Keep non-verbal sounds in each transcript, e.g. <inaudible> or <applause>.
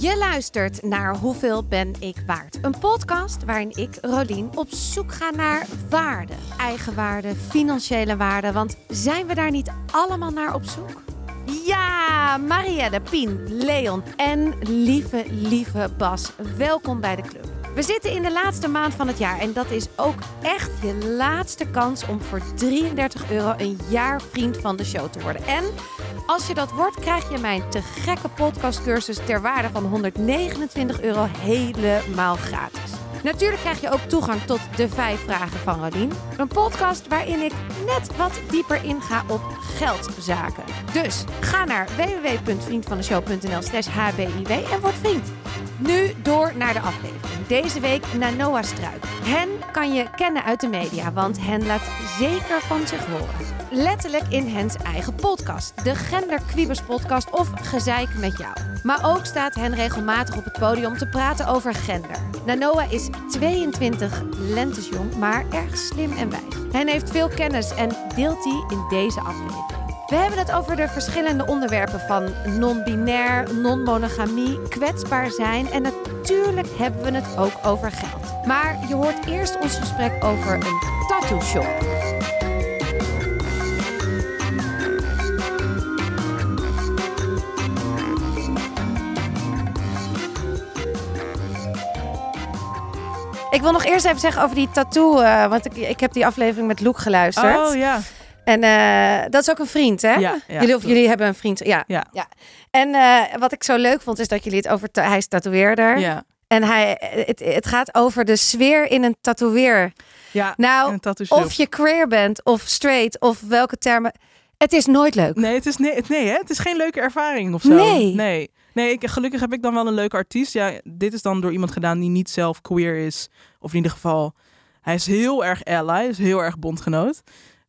Je luistert naar Hoeveel ben ik waard? Een podcast waarin ik, Rolien, op zoek ga naar waarde. Eigenwaarde, financiële waarde. Want zijn we daar niet allemaal naar op zoek? Ja, Marielle, Pien, Leon en lieve, lieve Bas. Welkom bij de club. We zitten in de laatste maand van het jaar en dat is ook echt je laatste kans om voor 33 euro een jaar vriend van de show te worden. En als je dat wordt, krijg je mijn te gekke podcastcursus ter waarde van 129 euro helemaal gratis. Natuurlijk krijg je ook toegang tot de vijf vragen van Radien. Een podcast waarin ik net wat dieper inga op geldzaken. Dus ga naar www.vriendvandeshow.nl slash hbiw en word vriend. Nu door naar de aflevering. Deze week naar Noah Struik. Hen kan je kennen uit de media, want hen laat zeker van zich horen. Letterlijk in hens eigen podcast. De Gender Quibus podcast of Gezeik met jou. Maar ook staat hen regelmatig op het podium te praten over gender. Nanoa is 22 lentes jong, maar erg slim en wijs. Hen heeft veel kennis en deelt die in deze aflevering. We hebben het over de verschillende onderwerpen van non-binair, non-monogamie, kwetsbaar zijn en natuurlijk hebben we het ook over geld. Maar je hoort eerst ons gesprek over een tattoo shop. Ik wil nog eerst even zeggen over die tattoo, uh, want ik, ik heb die aflevering met Luke geluisterd. Oh ja. En uh, dat is ook een vriend, hè? Ja, ja, jullie, of jullie hebben een vriend. Ja. Ja. ja. En uh, wat ik zo leuk vond, is dat jullie het over. Hij is tatoeëerder. Ja. En hij, het, het gaat over de sfeer in een tatoeëer. Ja, nou, of je queer bent, of straight, of welke termen. Het is nooit leuk. Nee, het is, nee, nee hè? het is geen leuke ervaring of zo. Nee. Nee, nee ik, gelukkig heb ik dan wel een leuke artiest. Ja, dit is dan door iemand gedaan die niet zelf queer is. Of in ieder geval, hij is heel erg ally, is heel erg bondgenoot.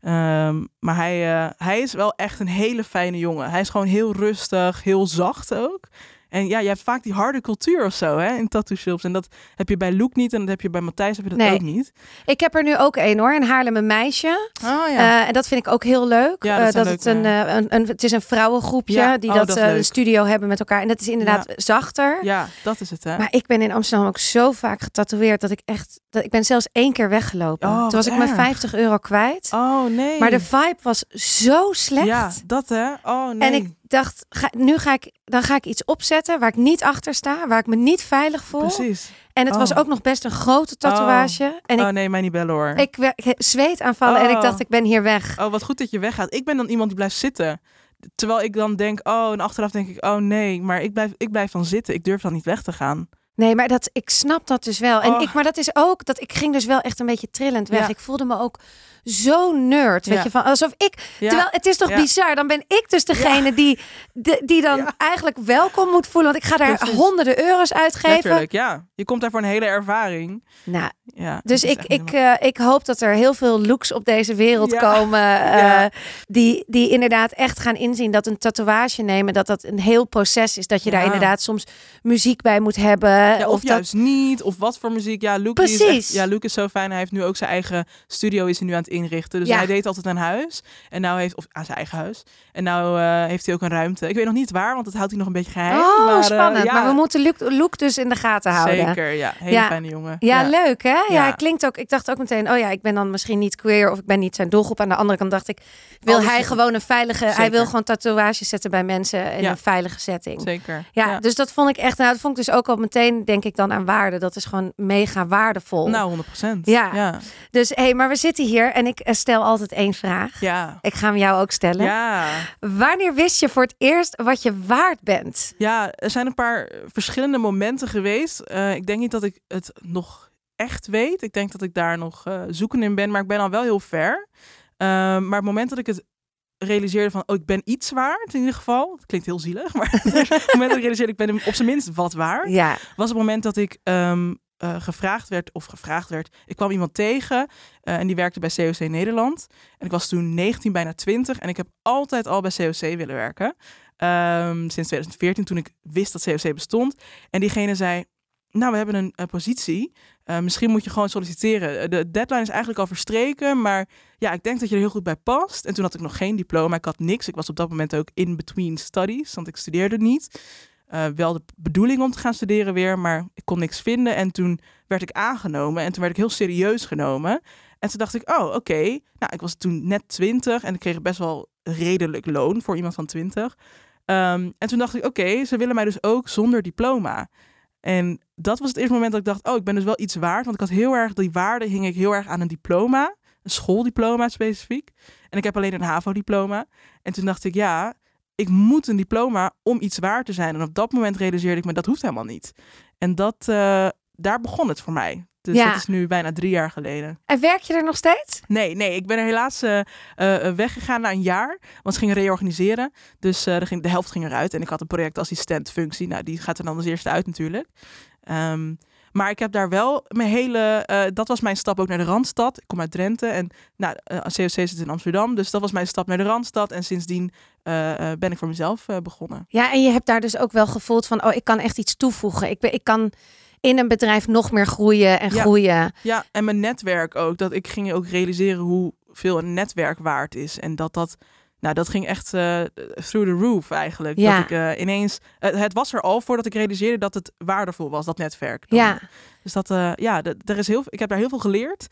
Um, maar hij, uh, hij is wel echt een hele fijne jongen. Hij is gewoon heel rustig, heel zacht ook. En ja, je hebt vaak die harde cultuur of zo hè, in tattoo shops. En dat heb je bij Loek niet en dat heb je bij Matthijs heb je dat nee. ook niet. Ik heb er nu ook een hoor, in Haarlem een meisje. Oh, ja. uh, en dat vind ik ook heel leuk. Ja, dat, uh, dat leuk, het, een, ja. een, een, het is een vrouwengroepje Ja. die Oh, dat, een studio hebben met elkaar. En dat is inderdaad zachter. Ja, dat is het hè. Maar ik ben in Amsterdam ook zo vaak getatoeëerd dat ik echt... Dat, ik ben zelfs één keer weggelopen. Oh, Toen was ik mijn erg. 50 euro kwijt. Oh nee. Maar de vibe was zo slecht. Ja, dat hè. Oh nee. En ik dacht, ga, nu ga ik, dan ga ik iets opzetten waar ik niet achter sta, waar ik me niet veilig voel. Precies. En het Oh. was ook nog best een grote tatoeage. En ik, oh nee, mij niet bellen hoor. ik, ik zweet aanvallen en ik Oh. dacht, ik ben hier weg. Oh, wat goed dat je weggaat. Ik ben dan iemand die blijft zitten. Terwijl ik dan denk, oh, en achteraf denk ik, oh nee, maar ik blijf, ik blijf dan zitten. Ik durf dan niet weg te gaan. Nee, maar dat, ik snap dat dus wel. En Oh. ik, maar dat is ook, dat ik ging dus wel echt een beetje trillend weg. Ja. Ik voelde me ook zo nerd, weet Ja. je, van alsof ik... Ja. Terwijl het is toch bizar, dan ben ik dus degene die, die, die dan eigenlijk welkom moet voelen. Want ik ga daar Precies. honderden euro's uitgeven. Letterlijk, ja. Je komt daar voor een hele ervaring. Nou, Ja, Dus ik, ik, helemaal- eh, ik hoop dat er heel veel looks op deze wereld komen. eh, die, die inderdaad echt gaan inzien dat een tatoeage nemen, dat dat een heel proces is. Dat je daar inderdaad soms muziek bij moet hebben. Ja, of, of dat, juist niet, of wat voor muziek. Ja, Luke, is echt, ja, Luke is zo fijn. Hij heeft nu ook zijn eigen studio is hij nu aan het inrichten. Dus Ja. hij deed altijd aan huis. En nou heeft, of aan zijn eigen huis. En nou eh, heeft hij ook een ruimte. Ik weet nog niet waar, want dat houdt hij nog een beetje geheim. oh, maar, eh, spannend. ja, Maar we moeten Luke, Luke dus in de gaten houden. Zeker, ja. Hele Ja. fijne jongen. Ja, leuk hè? Ja, klinkt ook. Ik dacht ook meteen, oh ja, ik ben dan misschien niet queer of ik ben niet zijn doelgroep. Aan de andere kant dacht ik, wil Alles- hij gewoon een veilige, hij wil gewoon tatoeages zetten bij mensen in een veilige setting. Zeker. Ja, dus dat vond ik echt, nou, dat vond ik dus ook al meteen, denk ik dan aan waarde. Dat is gewoon mega waardevol. Nou, 100 procent. Ja. Ja. Dus hé, hey, maar we zitten hier en ik eh, stel altijd één vraag. Ja. Ik ga hem jou ook stellen. Ja. Wanneer wist je voor het eerst wat je waard bent? Ja, er zijn een paar verschillende momenten geweest. Eh, ik denk niet dat ik het nog echt weet. Ik denk dat ik daar nog eh zoekend in ben, maar ik ben al wel heel ver. Maar het moment dat ik het realiseerde van, oh, ik ben iets waard in ieder geval. Het klinkt heel zielig, maar <laughs> het moment dat ik realiseerde, ik ben op zijn minst wat waard, Ja, was het moment dat ik ehm, eh, gevraagd werd, of gevraagd werd, ik kwam iemand tegen eh, en die werkte bij COC Nederland. En ik was toen 19, bijna 20 en ik heb altijd al bij COC willen werken. Ehm, sinds 2014, toen ik wist dat COC bestond. En diegene zei, nou, we hebben een, eh, positie. Eh, misschien moet je gewoon solliciteren. Eh, De deadline is eigenlijk al verstreken, maar ja, ik denk dat je er heel goed bij past. En toen had ik nog geen diploma, ik had niks. Ik was op dat moment ook in between studies, want ik studeerde niet. eh, wel de bedoeling om te gaan studeren weer, maar ik kon niks vinden. En toen werd ik aangenomen en toen werd ik heel serieus genomen. En toen dacht ik, oh, oké. Nou, ik was toen net 20 en ik kreeg best wel redelijk loon voor iemand van 20. Ehm, en toen dacht ik, oké, ze willen mij dus ook zonder diploma. En dat was het eerste moment dat ik dacht, oh, ik ben dus wel iets waard. Want ik had heel erg, die waarde hing ik heel erg aan een diploma. Een schooldiploma specifiek. En ik heb alleen een HAVO-diploma. En toen dacht ik, ja, ik moet een diploma om iets waard te zijn. En op dat moment realiseerde ik me, dat hoeft helemaal niet. En dat, uh, daar begon het voor mij. Dus Ja. dat is nu bijna drie jaar geleden. En werk je er nog steeds? Nee, nee, ik ben er helaas eh, eh, weggegaan na een jaar. Want ze gingen reorganiseren. Dus ging, de helft ging eruit. En ik had een projectassistent functie. Nou, die gaat er dan als eerste uit natuurlijk. Ehm, maar ik heb daar wel mijn hele... dat was mijn stap ook naar de Randstad. Ik kom uit Drenthe. En nou, eh, COC zit in Amsterdam. Dus dat was mijn stap naar de Randstad. En sindsdien ben ik voor mezelf begonnen. Ja, en je hebt daar dus ook wel gevoeld van, oh, ik kan echt iets toevoegen. Ik, ben, ik kan in een bedrijf nog meer groeien en Ja. groeien. Ja, en mijn netwerk ook. Dat ik ging ook realiseren hoeveel een netwerk waard is. En dat dat, nou, dat ging echt eh, through the roof eigenlijk. Ja. Dat ik eh, ineens, het was er al voordat ik realiseerde dat het waardevol was, dat netwerk. dan. Ja, Dus dat, eh, ja, er is heel, ik heb daar heel veel geleerd.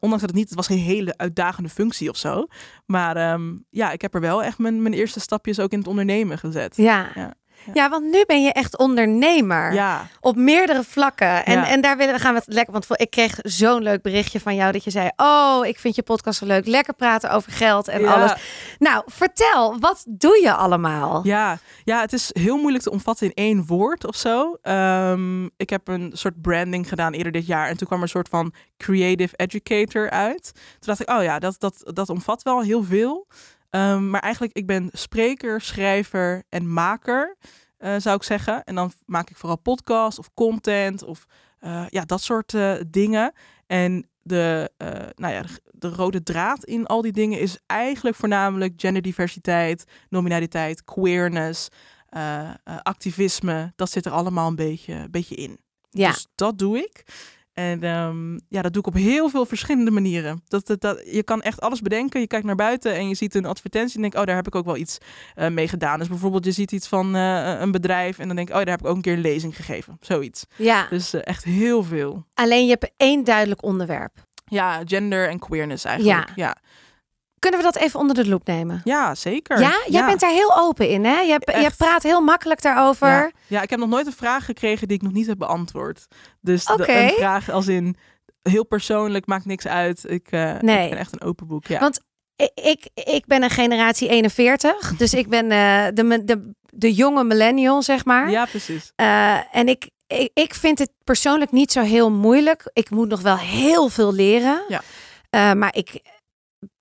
Ondanks dat het niet, het was geen hele uitdagende functie of zo. Maar ehm, ja, ik heb er wel echt mijn, mijn eerste stapjes ook in het ondernemen gezet. ja. Ja, Ja, want nu ben je echt ondernemer. Ja, Op meerdere vlakken. En, Ja. en daar willen we gaan we het lekker. Want voor- ik kreeg zo'n leuk berichtje van jou dat je zei: Oh, ik vind je podcast zo leuk. Lekker praten over geld en Ja. alles. Nou, vertel, wat doe je allemaal? Ja, ja, het is heel moeilijk te omvatten in één woord of zo. Ehm, ik heb een soort branding gedaan eerder dit jaar. En toen kwam er een soort van creative educator uit. Toen dacht ik, oh ja, dat, dat, dat omvat wel heel veel. Ehm, maar eigenlijk, ik ben spreker, schrijver en maker, eh, zou ik zeggen. En dan maak ik vooral podcast of content of eh, ja, dat soort eh, dingen. En de, nou ja, de, de rode draad in al die dingen is eigenlijk voornamelijk genderdiversiteit, nominaliteit, queerness, activisme. Dat zit er allemaal een beetje, een beetje in. Ja, Dus dat doe ik. En ehm, ja, dat doe ik op heel veel verschillende manieren. Dat, dat, dat, je kan echt alles bedenken. Je kijkt naar buiten en je ziet een advertentie en denkt, oh, daar heb ik ook wel iets eh, mee gedaan. Dus bijvoorbeeld, je ziet iets van eh, een bedrijf en dan denk ik, oh, daar heb ik ook een keer een lezing gegeven. Zoiets. ja. Dus eh, echt heel veel. Alleen je hebt één duidelijk onderwerp. Ja, gender en queerness eigenlijk. Ja, ja. Kunnen we dat even onder de loep nemen? zeker. Ja, jij bent daar heel open in, hè? Je, je praat heel makkelijk daarover. Ja. Ja, ik heb nog nooit een vraag gekregen die ik nog niet heb beantwoord. Dus de- een vraag als in heel persoonlijk maakt niks uit. Ik, eh, Nee. ik ben echt een open boek. Ja. Want ik, ik, ben een generatie 41, <laughs> dus ik ben eh, de, de, de jonge millennial, zeg maar. ja, precies. Eh, en ik, ik, ik vind het persoonlijk niet zo heel moeilijk. Ik moet nog wel heel veel leren. Ja. Maar ik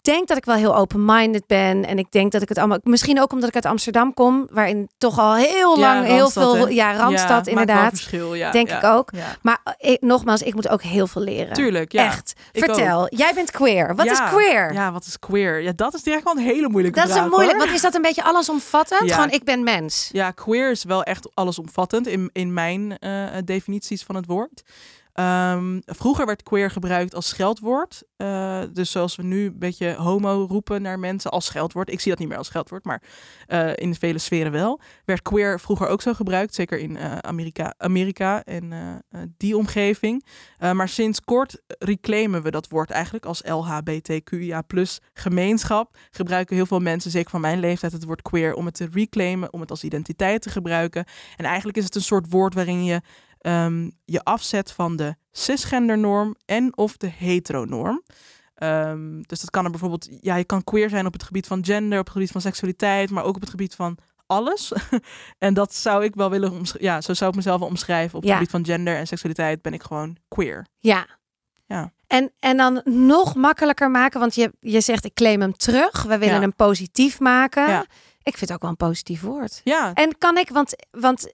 denk dat ik wel heel open-minded ben. En ik denk dat ik het allemaal... Misschien ook omdat ik uit Amsterdam kom, waarin toch al heel Ja, lang heel veel... hè? Ja, Randstad Ja, inderdaad. verschil, ja, Denk ik ook. Maar eh, ik, nogmaals, ik moet ook heel veel leren. Tuurlijk, ja. Echt. Ik Vertel, jij bent queer. Wat is queer? Ja, wat is queer? Ja, dat is direct wel een hele moeilijke Dat is vraag. een moeilijk, want is dat een beetje allesomvattend? Gewoon, ik ben mens. Ja, queer is wel echt allesomvattend in, in mijn eh, definities van het woord. Ehm, vroeger werd queer gebruikt als scheldwoord. Eh, dus zoals we nu een beetje homo roepen naar mensen als scheldwoord. Ik zie dat niet meer als scheldwoord, maar eh, in vele sferen wel. Werd queer vroeger ook zo gebruikt, zeker in eh, Amerika, Amerika en die omgeving. Maar sinds kort reclaimen we dat woord eigenlijk als LHBTQIA gemeenschap. Gebruiken heel veel mensen, zeker van mijn leeftijd, het woord queer om het te reclaimen, om het als identiteit te gebruiken. En eigenlijk is het een soort woord waarin je ehm, je afzet van de cisgendernorm en of de heteronorm. Ehm, dus dat kan er bijvoorbeeld, ja, je kan queer zijn op het gebied van gender, op het gebied van seksualiteit, maar ook op het gebied van alles. <laughs> en dat zou ik wel willen, omsch- ja, zo zou ik mezelf wel omschrijven. Op het Ja. gebied van gender en seksualiteit ben ik gewoon queer. Ja. Ja. En, en dan nog makkelijker maken, want je, je zegt ik claim hem terug. We willen Ja. hem positief maken. Ja. Ik vind het ook wel een positief woord. Ja, En kan ik, want, want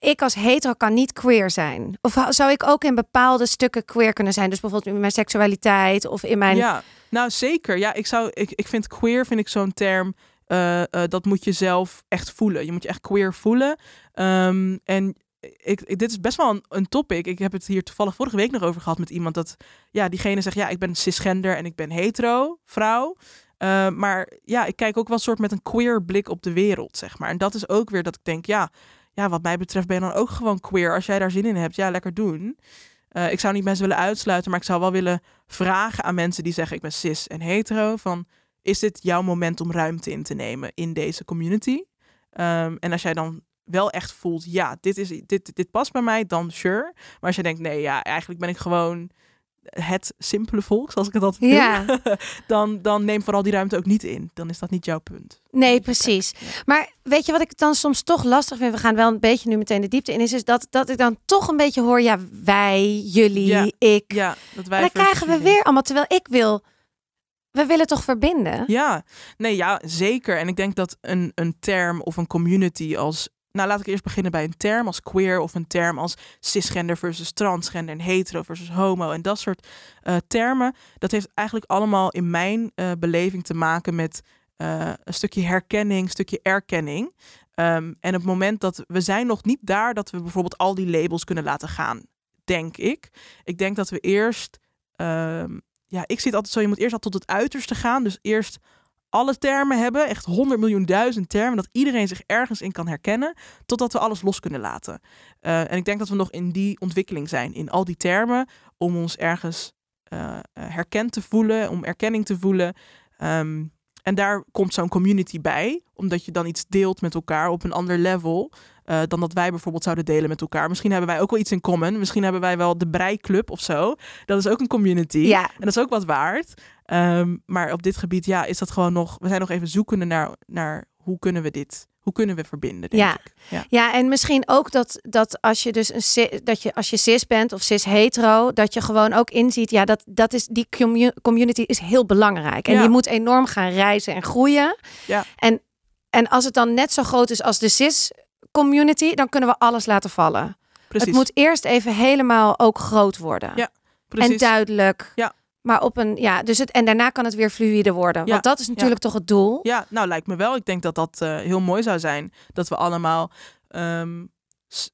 ik als hetero kan niet queer zijn. Of zou ik ook in bepaalde stukken queer kunnen zijn? Dus bijvoorbeeld in mijn seksualiteit of in mijn... Ja, nou zeker. Ja, ik zou, ik, ik vind queer vind ik zo'n term. eh, eh, dat moet je zelf echt voelen. Je moet je echt queer voelen. Ehm, en ik, dit is best wel een, een topic. Ik heb het hier toevallig vorige week nog over gehad met iemand dat ja, diegene zegt ja, ik ben cisgender en ik ben hetero vrouw. Eh, maar ja, ik kijk ook wel soort met een queer blik op de wereld, zeg maar. En dat is ook weer dat ik denk, ja, ja, wat mij betreft ben je dan ook gewoon queer. Als jij daar zin in hebt, ja, lekker doen. Eh, ik zou niet mensen willen uitsluiten, maar ik zou wel willen vragen aan mensen die zeggen ik ben cis en hetero. Van, is dit jouw moment om ruimte in te nemen in deze community? Ehm, en als jij dan wel echt voelt, ja, dit, is, dit, dit past bij mij, dan sure. Maar als je denkt, nee, ja, eigenlijk ben ik gewoon het simpele volk, zoals ik het altijd Ja. <laughs> dan, dan neem vooral die ruimte ook niet in. Dan is dat niet jouw punt. Nee, precies. Maar weet je wat ik dan soms toch lastig vind? We gaan wel een beetje nu meteen de diepte in. Is, is dat, dat ik dan toch een beetje hoor, ja, wij, jullie, Ja. ik. Ja, dat wij en dan krijgen we weer allemaal, terwijl ik wil, we willen toch verbinden? Ja, nee, ja, zeker. En ik denk dat een, een term of een community als. Nou, laat ik eerst beginnen bij een term als queer of een term als cisgender versus transgender en hetero versus homo en dat soort eh, termen. Dat heeft eigenlijk allemaal in mijn eh, beleving te maken met eh, een stukje herkenning, een stukje erkenning. Ehm, en op het moment dat we zijn nog niet daar dat we bijvoorbeeld al die labels kunnen laten gaan, denk ik. Ik denk dat we eerst ehm, ja, ik zit altijd zo, je moet eerst al tot het uiterste gaan. Dus eerst alle termen hebben, echt 100 miljoen duizend termen, dat iedereen zich ergens in kan herkennen, totdat we alles los kunnen laten. Eh, en ik denk dat we nog in die ontwikkeling zijn, in al die termen, om ons ergens eh, eh, herkend te voelen, om erkenning te voelen. Ehm, en daar komt zo'n community bij, omdat je dan iets deelt met elkaar op een ander level. dan dat wij bijvoorbeeld zouden delen met elkaar. Misschien hebben wij ook wel iets in common. Misschien hebben wij wel de breiklub of zo. Dat is ook een community. Ja. En dat is ook wat waard. Ehm, maar op dit gebied, ja, is dat gewoon nog. We zijn nog even zoekende naar, naar hoe kunnen we dit, hoe kunnen we verbinden. Denk Ja. ik. ja. Ja, en misschien ook dat, dat als je dus een ci- dat je als je cis bent of cis hetero, dat je gewoon ook inziet, ja, dat, dat is die commu- community is heel belangrijk. En Ja. die moet enorm gaan reizen en groeien. Ja. En, en als het dan net zo groot is als de cis community, dan kunnen we alles laten vallen. Precies. Het moet eerst even helemaal ook groot worden. Ja, en precies. duidelijk. Ja. Maar op een, ja, dus het, en daarna kan het weer fluïde worden. Ja. Want dat is natuurlijk toch het doel. Ja, nou lijkt me wel. Ik denk dat dat eh, heel mooi zou zijn. Dat we allemaal ehm,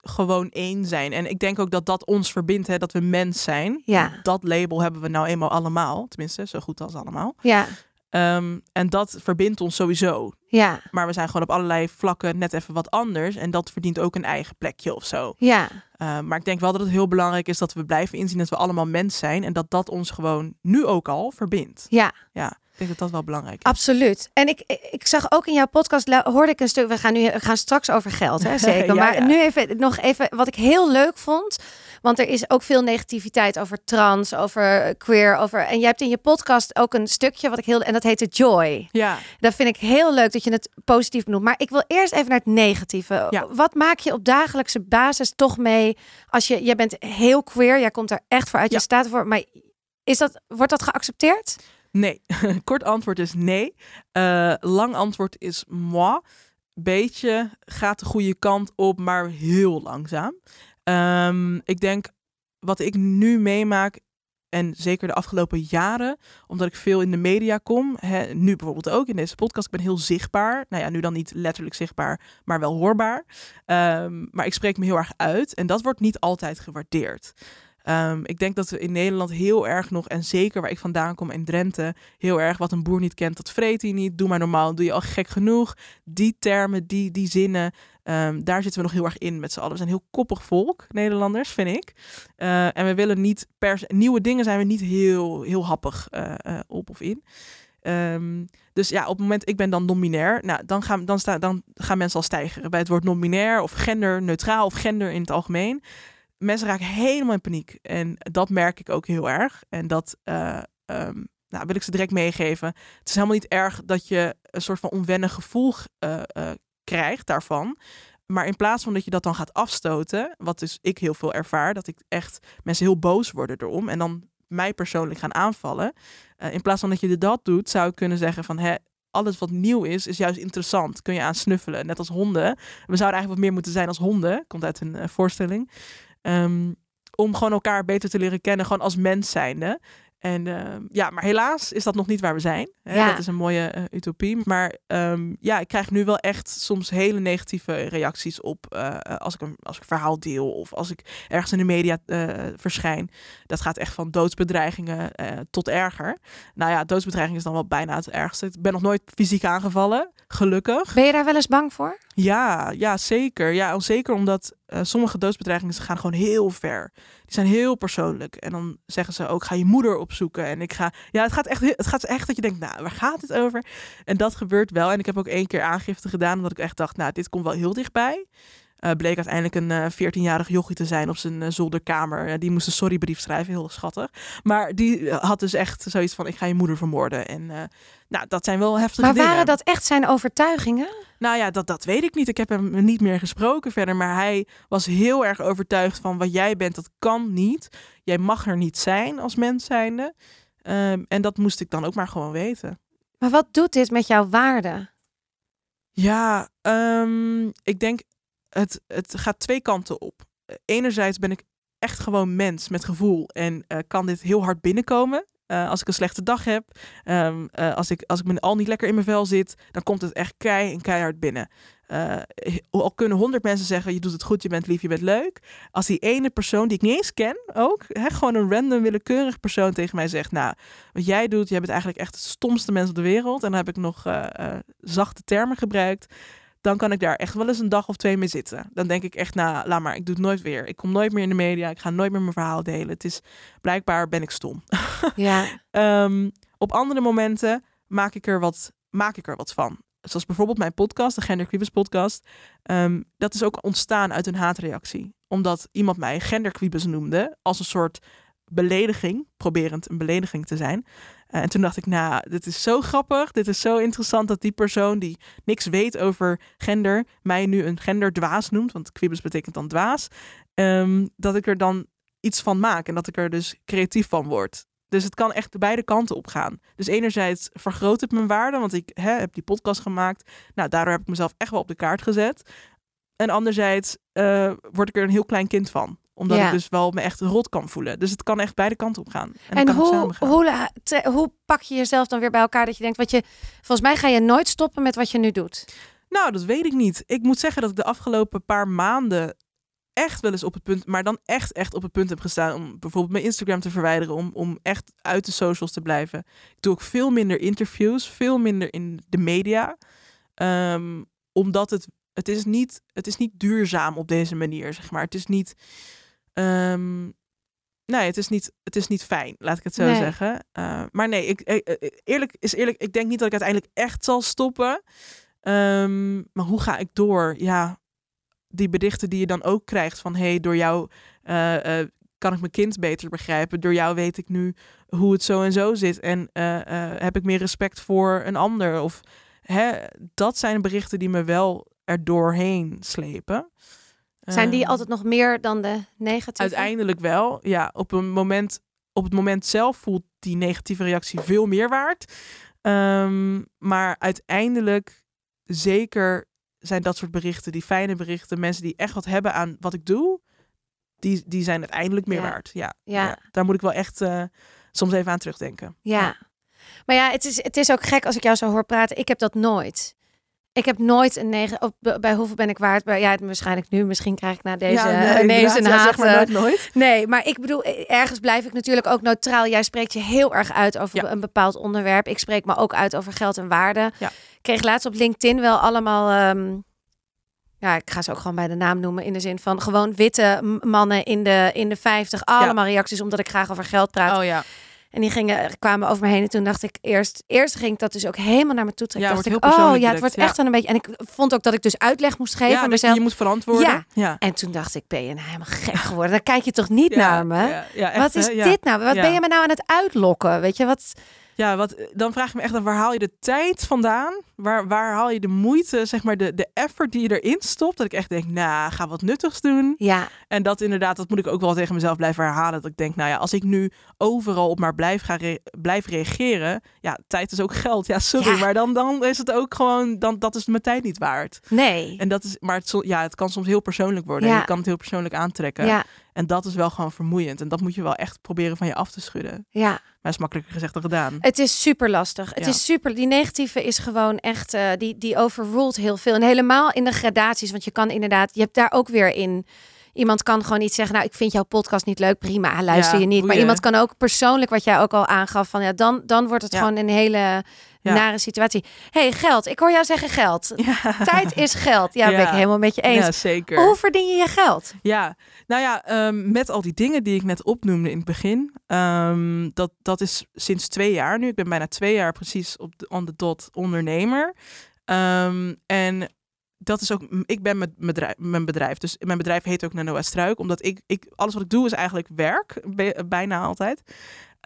gewoon één zijn. En ik denk ook dat dat ons verbindt, hè, dat we mens zijn. Ja. Dat label hebben we nou eenmaal allemaal. Tenminste, zo goed als allemaal. Ja, Ehm, en dat verbindt ons sowieso. ja, Maar we zijn gewoon op allerlei vlakken net even wat anders. En dat verdient ook een eigen plekje of zo. ja. Uh, maar ik denk wel dat het heel belangrijk is dat we blijven inzien dat we allemaal mens zijn. En dat dat ons gewoon nu ook al verbindt. ja. Ja, denk dat dat wel belangrijk is. Absoluut. En ik, ik zag ook in jouw podcast, hoorde ik een stuk, we gaan nu we gaan straks over geld, hè, <laughs> zeker. Ja, maar ja. nu even nog even wat ik heel leuk vond. Want er is ook veel negativiteit over trans, over queer, over. En jij hebt in je podcast ook een stukje wat ik heel. En dat heette Joy. Ja, Dat vind ik heel leuk dat je het positief benoemt. Maar ik wil eerst even naar het negatieve. Ja. Wat maak je op dagelijkse basis toch mee als je. Jij bent heel queer, jij komt er echt voor uit, je staat ervoor. Maar is dat, wordt dat geaccepteerd? Nee. <laughs> Kort antwoord is nee. Uh, lang antwoord is moi. Beetje gaat de goede kant op, maar heel langzaam. Um, ik denk wat ik nu meemaak en zeker de afgelopen jaren, omdat ik veel in de media kom, hè, nu bijvoorbeeld ook in deze podcast, ik ben heel zichtbaar. Nou ja, nu dan niet letterlijk zichtbaar, maar wel hoorbaar. Um, maar ik spreek me heel erg uit en dat wordt niet altijd gewaardeerd. Um, ik denk dat we in Nederland heel erg nog, en zeker waar ik vandaan kom in Drenthe, heel erg wat een boer niet kent, dat vreet hij niet. Doe maar normaal, doe je al gek genoeg. Die termen, die, die zinnen, um, daar zitten we nog heel erg in met z'n allen. We zijn heel koppig volk, Nederlanders, vind ik. Uh, en we willen niet per nieuwe dingen zijn we niet heel, heel happig uh, uh, op of in. Um, dus ja, op het moment ik ben dan non-binair, nou, dan, gaan, dan, sta, dan gaan mensen al stijgen bij het woord non-binair of genderneutraal of gender in het algemeen mensen raken helemaal in paniek. En dat merk ik ook heel erg. En dat uh, um, nou, wil ik ze direct meegeven. Het is helemaal niet erg dat je een soort van onwennig gevoel uh, uh, krijgt daarvan. Maar in plaats van dat je dat dan gaat afstoten, wat dus ik heel veel ervaar, dat ik echt mensen heel boos worden erom en dan mij persoonlijk gaan aanvallen. In plaats van dat je dat doet, zou ik kunnen zeggen van hè, alles wat nieuw is, is juist interessant. Kun je aan snuffelen. Net als honden. We zouden eigenlijk wat meer moeten zijn als honden. Komt uit een voorstelling. Um, om gewoon elkaar beter te leren kennen, gewoon als mens zijnde. En uh, ja, maar helaas is dat nog niet waar we zijn. Hè? Ja. Dat is een mooie uh, utopie. Maar um, ja, ik krijg nu wel echt soms hele negatieve reacties op uh, als, ik een, als ik een verhaal deel of als ik ergens in de media uh, verschijn. Dat gaat echt van doodsbedreigingen tot erger. Nou ja, doodsbedreiging is dan wel bijna het ergste. Ik ben nog nooit fysiek aangevallen, gelukkig. Ben je daar wel eens bang voor? Ja, ja, zeker. Ja, zeker omdat uh, sommige doodsbedreigingen gaan gewoon heel ver. Die zijn heel persoonlijk. En dan zeggen ze ook, ga je moeder opzoeken. En ik ga, ja, het gaat echt, het gaat echt dat je denkt, nou, waar gaat het over? En dat gebeurt wel. En ik heb ook één keer aangifte gedaan, omdat ik echt dacht, nou, dit komt wel heel dichtbij. Uh, bleek uiteindelijk een 14-jarig jochie te zijn op zijn zolderkamer. die moest een sorrybrief schrijven, heel schattig. Maar die had dus echt zoiets van: ik ga je moeder vermoorden. En nou, dat zijn wel heftige maar dingen. Maar waren dat echt zijn overtuigingen? Nou ja, dat, dat weet ik niet. Ik heb hem niet meer gesproken verder. Maar hij was heel erg overtuigd van wat jij bent, dat kan niet. Jij mag er niet zijn als mens zijnde. Um, en dat moest ik dan ook maar gewoon weten. Maar wat doet dit met jouw waarde? Ja, um, ik denk, het, het gaat twee kanten op. Enerzijds ben ik echt gewoon mens met gevoel en uh, kan dit heel hard binnenkomen. Uh, als ik een slechte dag heb, uh, als, ik, als ik me al niet lekker in mijn vel zit, dan komt het echt kei en keihard binnen. Al kunnen honderd mensen zeggen, je doet het goed, je bent lief, je bent leuk. Als die ene persoon, die ik niet eens ken ook, hè, gewoon een random willekeurig persoon tegen mij zegt, nou, wat jij doet, jij bent eigenlijk echt de stomste mens op de wereld. En dan heb ik nog zachte termen gebruikt dan kan ik daar echt wel eens een dag of twee mee zitten. Dan denk ik echt, nou, laat maar, ik doe het nooit weer. Ik kom nooit meer in de media, ik ga nooit meer mijn verhaal delen. Het is, blijkbaar ben ik stom. <laughs> Ja. um, op andere momenten maak ik er wat, maak ik er wat van. Zoals bijvoorbeeld mijn podcast, de Genderquibus podcast. Um, dat is ook ontstaan uit een haatreactie. Omdat iemand mij genderquibus noemde als een soort belediging, proberend een belediging te zijn. Uh, en toen dacht ik, nou, dit is zo grappig, dit is zo interessant dat die persoon die niks weet over gender, mij nu een genderdwaas noemt, want quibus betekent dan dwaas, um, dat ik er dan iets van maak en dat ik er dus creatief van word. Dus het kan echt de beide kanten op gaan. Dus enerzijds vergroot het mijn waarde, want ik hè, heb die podcast gemaakt. Nou, daardoor heb ik mezelf echt wel op de kaart gezet. En anderzijds uh, word ik er een heel klein kind van omdat Ja. ik dus wel me echt rot kan voelen. Dus het kan echt beide kanten op gaan. En, En hoe, hoe, te- hoe pak je jezelf dan weer bij elkaar dat je denkt, wat je, volgens mij ga je nooit stoppen met wat je nu doet. Nou, dat weet ik niet. Ik moet zeggen dat ik de afgelopen paar maanden echt wel eens op het punt, maar dan echt, echt op het punt heb gestaan om bijvoorbeeld mijn Instagram te verwijderen, om, om echt uit de socials te blijven. Ik doe ook veel minder interviews, veel minder in de media, Ehm, omdat het, het, is niet, het is niet duurzaam op deze manier, zeg maar. Het is niet, ehm, nee, het is niet, het is niet fijn, laat ik het zo Nee. zeggen. Eh, maar nee, ik, eh, eh, eerlijk is eerlijk, ik denk niet dat ik uiteindelijk echt zal stoppen. Ehm, maar hoe ga ik door? Ja, die berichten die je dan ook krijgt van hey, door jou kan ik mijn kind beter begrijpen. Door jou weet ik nu hoe het zo en zo zit. En heb ik meer respect voor een ander. Of hè, dat zijn berichten die me wel er doorheen slepen. Zijn die Ehm, altijd nog meer dan de negatieve? Uiteindelijk wel. Ja, op een moment, op het moment zelf voelt die negatieve reactie veel meer waard. Ehm, maar uiteindelijk zeker zijn dat soort berichten, die fijne berichten, mensen die echt wat hebben aan wat ik doe, die, die zijn uiteindelijk meer Ja. waard. Ja, Ja. daar moet ik wel echt eh, soms even aan terugdenken. Ja. Maar ja, het is, het is ook gek als ik jou zo hoor praten. Ik heb dat nooit. Ik heb nooit een negen. Op, bij- hoeveel ben ik waard? Bij, ja, waarschijnlijk nu. Misschien krijg ik na deze ja, nee, een Ja, haat. zeg maar eh, nooit, nooit. Nee, maar ik bedoel, eh, ergens blijf ik natuurlijk ook neutraal. Jij spreekt je heel erg uit over Ja. een bepaald onderwerp. Ik spreek me ook uit over geld en waarde. Ja. Ik kreeg laatst op LinkedIn wel allemaal. ehm, ja, ik ga ze ook gewoon bij de naam noemen. In de zin van gewoon witte mannen in de, in de 50. Allemaal reacties omdat ik graag over geld praat. Oh ja, En die gingen, kwamen over me heen. En toen dacht ik eerst, eerst ging ik dat dus ook helemaal naar me toe trekken. Ja, dacht ik, oh ja, het direct, wordt echt wel een beetje. En ik vond ook dat ik dus uitleg moest geven ja aan mezelf. je moet verantwoorden. Ja. ja. En toen dacht ik, ben je nou helemaal gek geworden? Dan kijk je toch niet naar me? echt, wat is dit nou? Wat ben je me nou aan het uitlokken? Weet je wat? Ja, wat, dan vraag ik me echt af, waar haal je de tijd vandaan? Waar, waar haal je de moeite, zeg maar, de, de effort die je erin stopt? Dat ik echt denk, nou, ga wat nuttigs doen. Ja, En dat inderdaad, dat moet ik ook wel tegen mezelf blijven herhalen. Dat ik denk, nou ja, als ik nu overal op maar blijf, re- blijf reageren. Ja, tijd is ook geld. Ja, sorry. Ja. Maar dan, dan is het ook gewoon, dan, dat is mijn tijd niet waard. nee. En dat is, maar het, ja, het kan soms heel persoonlijk worden. Ja. En je kan het heel persoonlijk aantrekken. Ja, En dat is wel gewoon vermoeiend. En dat moet je wel echt proberen van je af te schudden. ja. Maar is makkelijker gezegd dan gedaan. Het is super lastig. Het Ja. is super. Die negatieve is gewoon echt, eh, die, die overruled heel veel. En helemaal in de gradaties. Want je kan inderdaad, je hebt daar ook weer in. Iemand kan gewoon niet zeggen, nou, ik vind jouw podcast niet leuk. Prima, luister Ja, je niet. Maar iemand kan ook persoonlijk, wat jij ook al aangaf, van ja, dan, dan wordt het Ja. gewoon een hele Ja. nare situatie. hey, geld. Ik hoor jou zeggen geld. <laughs> Ja. Tijd is geld. Ja, ben Ja. ik helemaal met je eens. Ja, zeker. Hoe verdien je je geld? Ja, nou ja, ehm, met al die dingen die ik net opnoemde in het begin. ehm, dat, dat is sinds twee jaar nu. Ik ben bijna twee jaar precies op de, on the dot ondernemer. Ehm, en dat is ook, ik ben met mijn bedrijf, mijn bedrijf. Dus mijn bedrijf heet ook Nanoa Struik. Omdat ik, ik, alles wat ik doe is eigenlijk werk. bijna altijd.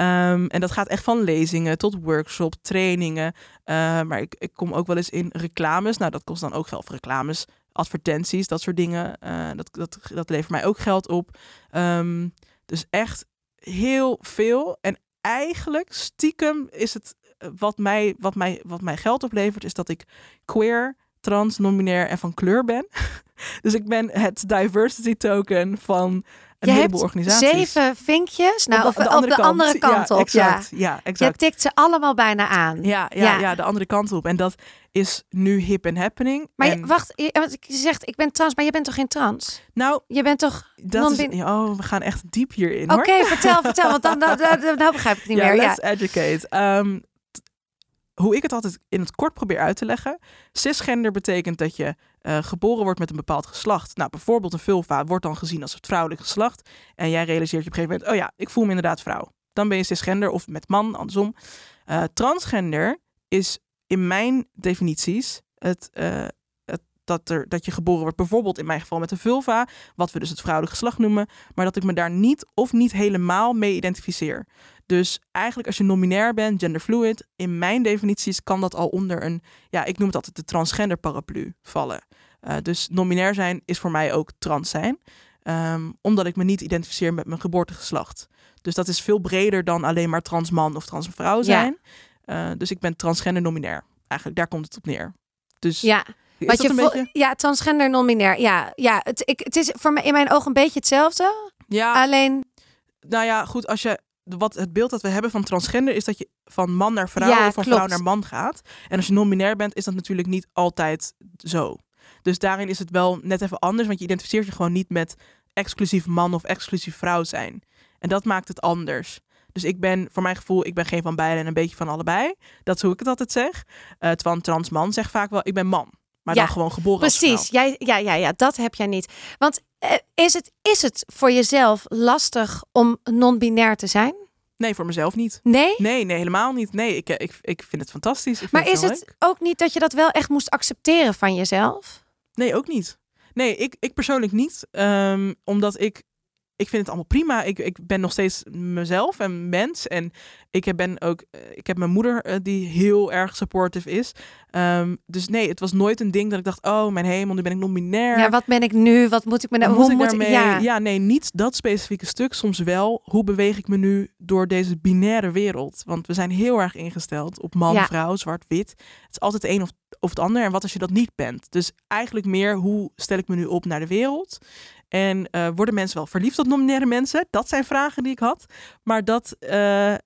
Ehm, en dat gaat echt van lezingen tot workshop, trainingen. Eh, maar ik, ik kom ook wel eens in reclames. Nou, dat kost dan ook geld voor reclames advertenties, dat soort dingen. eh, dat, dat, dat levert mij ook geld op. Ehm, dus echt heel veel. En eigenlijk stiekem is het eh, wat mij, wat, mij, wat mij geld oplevert, is dat ik queer, trans, non-binair en van kleur ben. <laughs> dus ik ben het diversity token van een je heleboel hebt organisaties. zeven vinkjes. Nou, op de andere kant ja, op. Ja. Exact, ja, Je exact. tikt ze allemaal bijna aan. Ja, ja, Ja. ja. de andere kant op. En dat is nu hip en happening. Maar je- wacht, je, want je zegt ik ben trans, maar je bent toch geen trans? nou, Je bent toch dat is, oh, we gaan echt diep hierin Oké, vertel, vertel, want dan, dan, dan, dan- dan begrijp ik het niet meer. Ja. let's educate. Ehm, hoe ik het altijd in het kort probeer uit te leggen. Cisgender betekent dat je eh, geboren wordt met een bepaald geslacht. Nou, bijvoorbeeld een vulva wordt dan gezien als het vrouwelijk geslacht. En jij realiseert je op een gegeven moment, oh ja, ik voel me inderdaad vrouw. Dan ben je cisgender of met man, andersom. Eh, transgender is in mijn definities het, eh, het, dat, er, dat je geboren wordt, bijvoorbeeld in mijn geval met een vulva, wat we dus het vrouwelijk geslacht noemen, maar dat ik me daar niet of niet helemaal mee identificeer. Dus eigenlijk als je nominair bent, genderfluid, in mijn definities kan dat al onder een, ja, ik noem het altijd de transgender paraplu vallen. Eh, dus nominair zijn is voor mij ook trans zijn, Ehm, omdat ik me niet identificeer met mijn geboortegeslacht. Dus dat is veel breder dan alleen maar trans man of trans vrouw zijn. Eh, dus ik ben transgender nominair. Eigenlijk, daar komt het op neer. Dus Ja, wat je beetje... ja, transgender non-binair. Ja, ja het, ik, het is voor mij in mijn ogen een beetje hetzelfde. Ja, Alleen, nou ja, goed, als je wat het beeld dat we hebben van transgender is dat je van man naar vrouw Ja, of van klopt. vrouw naar man gaat. En als je non-binair bent, is dat natuurlijk niet altijd zo. Dus daarin is het wel net even anders, want je identificeert je gewoon niet met exclusief man of exclusief vrouw zijn. En dat maakt het anders. Dus ik ben, voor mijn gevoel, ik ben geen van beiden en een beetje van allebei. Dat is hoe ik het altijd zeg. Eh terwijl een trans man zegt vaak wel, ik ben man. Maar Ja, dan gewoon geboren als precies. Jij, ja, ja, ja, dat heb jij niet. Want eh, is, het, is het voor jezelf lastig om non-binair te zijn? Nee, voor mezelf niet. Nee? Nee, nee, helemaal niet. Nee, ik, ik, ik vind het fantastisch. Ik Maar is het leuk. ook niet dat je dat wel echt moest accepteren van jezelf? Nee, ook niet. Nee, ik, ik persoonlijk niet. Ehm, omdat ik, ik vind het allemaal prima. Ik, ik ben nog steeds mezelf en mens. En ik heb, ben ook, eh, ik heb mijn moeder eh, die heel erg supportive is. Ehm, dus nee, het was nooit een ding dat ik dacht, oh mijn hemel, nu ben ik non-binair. Ja, wat ben ik nu? Wat moet ik me nou? Hoe moet ik moet daarmee? Ja. Ja. nee, niet dat specifieke stuk. Soms wel, hoe beweeg ik me nu door deze binaire wereld? Want we zijn heel erg ingesteld op man, Ja. vrouw, zwart, wit. Het is altijd een of, of het ander. En wat als je dat niet bent? Dus eigenlijk meer, hoe stel ik me nu op naar de wereld? En eh, worden mensen wel verliefd op non-binaire mensen? Dat zijn vragen die ik had. Maar dat eh, eh,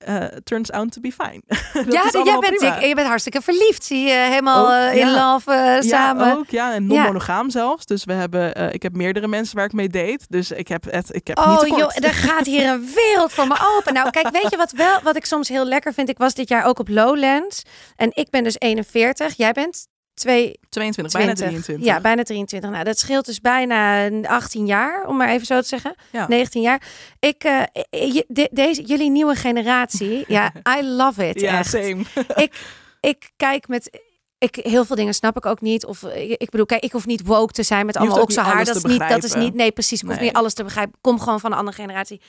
turns out to be fine. <laughs> Dat ja, is jij bent, ik, je bent hartstikke verliefd. Zie je helemaal Ook, in ja. love samen. Ja, ook. Ja, en non-monogaam zelfs. Dus we hebben, ik heb meerdere mensen waar ik mee date. Dus ik heb het, ik heb niet Oh joh, er gaat hier een wereld voor me open. Nou, kijk, weet je wat wel, wat ik soms heel lekker vind? Ik was dit jaar ook op Lowlands en ik ben dus 41. Jij bent 2, 22, bijna 23. Ja, bijna 23. Nou, dat scheelt dus bijna 18 jaar, om maar even zo te zeggen. Ja. 19 jaar. Ik, je- de- deze, jullie nieuwe generatie, ja, <laughs> I love it. Ja, echt. same. <laughs> Ik kijk met. Ik, heel veel dingen snap ik ook niet. Of eh, ik, ik bedoel, kijk, ik hoef niet woke te zijn met allemaal ook zo haar. Dat is niet, dat is niet. Nee, precies. Ik hoef Nee. niet alles te begrijpen. Kom gewoon van een andere generatie.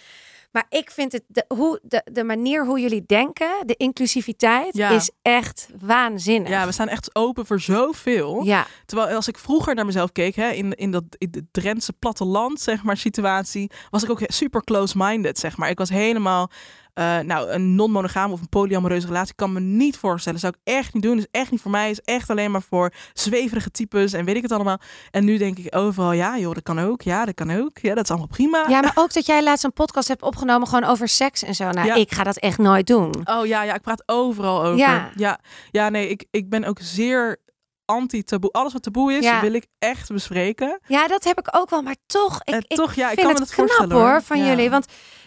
Maar ik vind het, de, hoe, de, de manier hoe jullie denken, de inclusiviteit, Ja. is echt waanzinnig. Ja, we staan echt open voor zoveel. ja. Terwijl als ik vroeger naar mezelf keek, hè, in, in dat in de Drentse platteland, zeg maar, situatie, was ik ook super close-minded, zeg maar. Ik was helemaal, eh, nou, een non-monogame of een polyamoreuze relatie kan me niet voorstellen. Zou ik echt niet doen. Is echt niet voor mij. Is echt alleen maar voor zweverige types en weet ik het allemaal. En nu denk ik overal, ja, joh, dat kan ook. Ja, dat kan ook. Ja, dat is allemaal prima. ja, maar ook dat jij laatst een podcast hebt opgenomen gewoon over seks en zo. Nou, Ja. ik ga dat echt nooit doen. Oh ja, ja, ik praat overal over. Ja. ja, ja nee, ik, ik ben ook zeer anti-taboe. Alles wat taboe is, Ja. wil ik echt bespreken. Ja, dat heb ik ook wel. Maar toch, ik, Eh, ik toch, ja, ik vind kan me het dat knap voorstellen, hoor hoor. van Ja. jullie. Want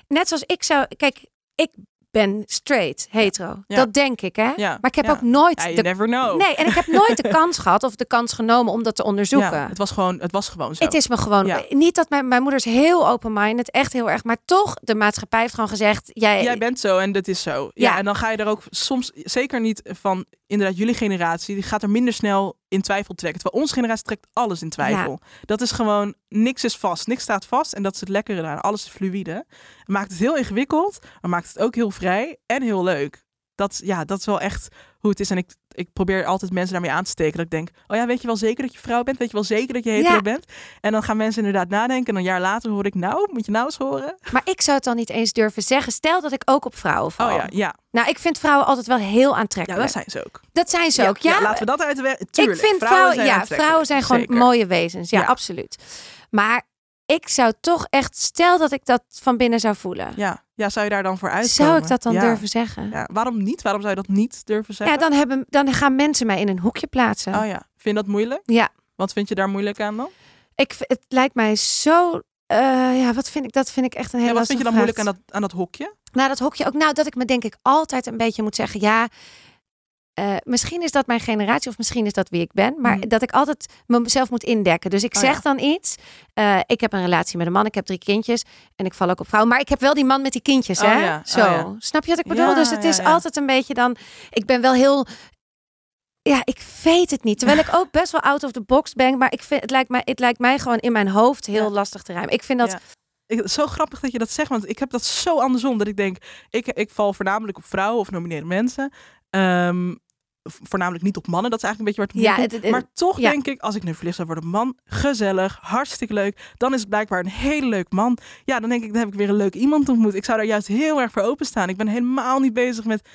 net zoals ik zou... Kijk, ik ben straight, hetero. Ja. Dat denk ik, hè? Ja. Maar ik heb Ja. ook nooit Ja, you de never know. Nee, en ik heb nooit de <laughs> kans gehad of de kans genomen om dat te onderzoeken. Ja, het was gewoon, het was gewoon zo. Het is me gewoon niet dat mijn, mijn moeder is heel open-minded, echt heel erg. Maar toch, de maatschappij heeft gewoon gezegd: jij, Jij bent zo en dat is zo. Ja, Ja. en dan ga je er ook soms, zeker niet van inderdaad jullie generatie, die gaat er minder snel in twijfel trekken. Terwijl onze generatie trekt alles in twijfel. Dat is gewoon, niks is vast, niks staat vast en dat is het lekkere daar. Alles is fluïde. Maakt het heel ingewikkeld, maar maakt het ook heel vrij en heel leuk. Dat, ja, dat is wel echt hoe het is. En ik, ik probeer altijd mensen daarmee aan te steken. Dat ik denk, oh ja, weet je wel zeker dat je vrouw bent? Weet je wel zeker dat je hetero Ja. bent? En dan gaan mensen inderdaad nadenken. En een jaar later hoor ik, nou, moet je nou eens horen? Maar ik zou het dan niet eens durven zeggen. Stel dat ik ook op vrouwen val. Oh ja, ja. Nou, ik vind vrouwen altijd wel heel Ja, aantrekkelijk. dat zijn ze ook. Dat zijn ze ook. Ja, laten we dat uit de weg. ik vind vrouwen, zijn ja, vrouwen zijn gewoon Zeker. mooie wezens. Ja, Ja. absoluut. Maar ik zou toch echt, stel dat ik dat van binnen zou voelen. Ja. Ja, zou je daar dan voor uitkomen? zou ik dat dan Ja. durven zeggen? Ja, waarom niet? Waarom zou je dat niet durven Ja, zeggen? dan, hebben, dan gaan mensen mij in een hoekje plaatsen. Oh ja, vind je dat moeilijk? Ja, Wat vind je daar moeilijk aan dan? ik, het lijkt mij zo. eh, ja, wat vind ik? Dat vind ik echt een hele Ja, wat vind je dan moeilijk aan dat, aan dat hokje? Nou, dat hokje ook. Nou, dat ik me denk ik altijd een beetje moet zeggen. Ja, eh, misschien is dat mijn generatie of misschien is dat wie ik ben. Maar Mhm. dat ik altijd mezelf moet indekken. Dus ik Oh, zeg ja. dan iets. eh, ik heb een relatie met een man. Ik heb drie kindjes. En ik val ook op vrouwen. Maar ik heb wel die man met die kindjes. Oh, hè? ja. Oh, Zo. ja. Snap je wat ik bedoel? Dus het is altijd een beetje dan. Ik ben wel heel. Ja, ik weet het niet. Terwijl ik ook best wel out of the box ben. Maar ik vind, het, lijkt mij, het lijkt mij gewoon in mijn hoofd heel lastig te ruimen. Ik vind dat. Ik, zo grappig dat je dat zegt, want ik heb dat zo andersom. Dat ik denk, ik, ik val voornamelijk op vrouwen of nomineerde mensen. Ehm, voornamelijk niet op mannen, dat is eigenlijk een beetje waar het Ja, neerkomt. het- Maar toch ja. denk ik, als ik nu verliefd zou worden man, gezellig, hartstikke leuk. Dan is het blijkbaar een hele leuk man. Ja, dan denk ik, dan heb ik weer een leuk iemand ontmoet. Ik zou daar juist heel erg voor openstaan. Ik ben helemaal niet bezig met,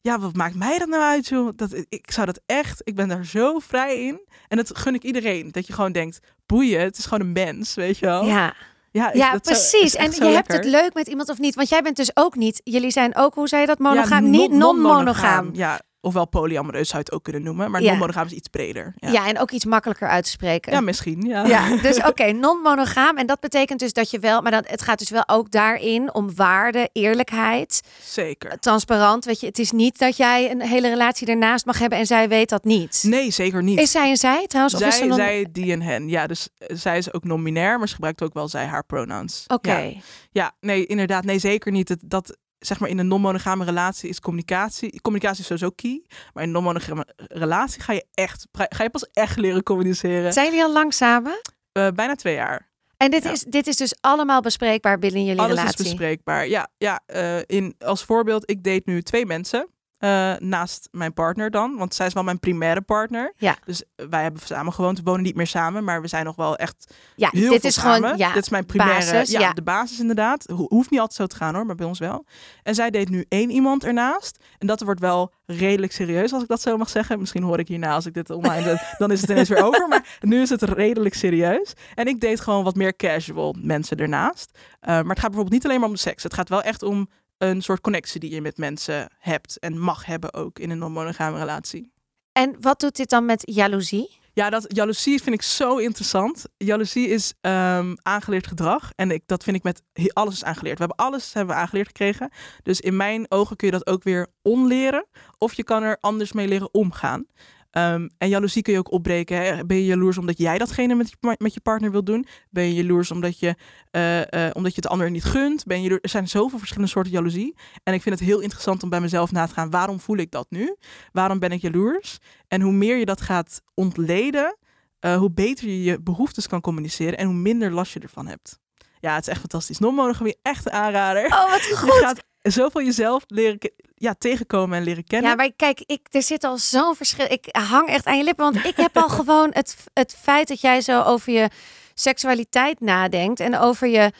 ja, wat maakt mij dat nou uit, joh? Dat, ik zou dat echt, ik ben daar zo vrij in. En dat gun ik iedereen. Dat je gewoon denkt, boeien, het is gewoon een mens, weet je wel? Ja. Ja, Ja, dat precies. En je hebt het leuk met iemand of niet. Want jij bent dus ook niet. Jullie zijn ook, hoe zei je dat? Monogaam? Ja, niet non- non-monogaam. Ja, ofwel polyamoreus zou je het ook kunnen noemen. Maar Ja. non-monogaam is iets breder. Ja, Ja. en ook iets makkelijker uit te spreken. Ja, misschien. Ja. Ja, <laughs> dus oké, non-monogaam. En dat betekent dus dat je wel, maar dan, het gaat dus wel ook daarin om waarde, eerlijkheid, Zeker. transparant. Weet je, het is niet dat jij een hele relatie ernaast mag hebben en zij weet dat niet. Nee, zeker niet. Is zij en zij trouwens? Of is ze zij, non- zij, die en hen. Ja, dus eh, zij is ook non-binair, maar ze gebruikt ook wel zij haar pronouns. Oké. Ja. ja, nee, inderdaad. Nee, zeker niet. Het, dat, zeg maar, in een non-monogame relatie is communicatie. Communicatie is sowieso key. Maar in een non-monogame relatie ga je echt, ga je pas echt leren communiceren. Zijn jullie al lang samen? Eh, bijna twee jaar. En dit, Ja. is, dit is dus allemaal bespreekbaar binnen jullie Alles relatie? is bespreekbaar. Ja, ja eh, in, als voorbeeld, ik date nu twee mensen. Eh, naast mijn partner dan. Want zij is wel mijn primaire partner. Ja. Dus wij hebben samen gewoond. We wonen niet meer samen. Maar we zijn nog wel echt Ja, heel dit veel is samen. gewoon ja, Dit is mijn primaire... basis, ja, ja. de basis inderdaad. Ho- hoeft niet altijd zo te gaan hoor, maar bij ons wel. En zij date nu één iemand ernaast. En dat wordt wel redelijk serieus, als ik dat zo mag zeggen. Misschien hoor ik hierna, als ik dit online zet, <laughs> dan is het ineens weer over. Maar nu is het redelijk serieus. En ik date gewoon wat meer casual mensen ernaast. Uh, maar het gaat bijvoorbeeld niet alleen maar om de seks. Het gaat wel echt om een soort connectie die je met mensen hebt. En mag hebben ook in een non-monogame relatie. En wat doet dit dan met jaloezie? Ja, dat jaloezie vind ik zo interessant. Jaloezie is ehm, aangeleerd gedrag. En ik, dat vind ik met alles is aangeleerd. We hebben alles hebben we aangeleerd gekregen. Dus in mijn ogen kun je dat ook weer onleren. Of je kan er anders mee leren omgaan. Ehm, en jaloezie kun je ook opbreken. Hè? Ben je jaloers omdat jij datgene met je, met je partner wil doen? Ben je jaloers omdat je, eh, eh, omdat je het ander niet gunt? Ben je jaloers- er zijn zoveel verschillende soorten jaloezie. En ik vind het heel interessant om bij mezelf na te gaan. Waarom voel ik dat nu? Waarom ben ik jaloers? En hoe meer je dat gaat ontleden, eh, hoe beter je je behoeftes kan communiceren en hoe minder last je ervan hebt. Ja, het is echt fantastisch. Non-monogamie, echt een aanrader. Oh, wat <laughs> Je goed. gaat zoveel jezelf leren ja, tegenkomen en leren kennen. Ja, maar kijk, ik, er zit al zo'n verschil. Ik hang echt aan je lippen, want ik heb al <laughs> gewoon het, het feit dat jij zo over je seksualiteit nadenkt en over je,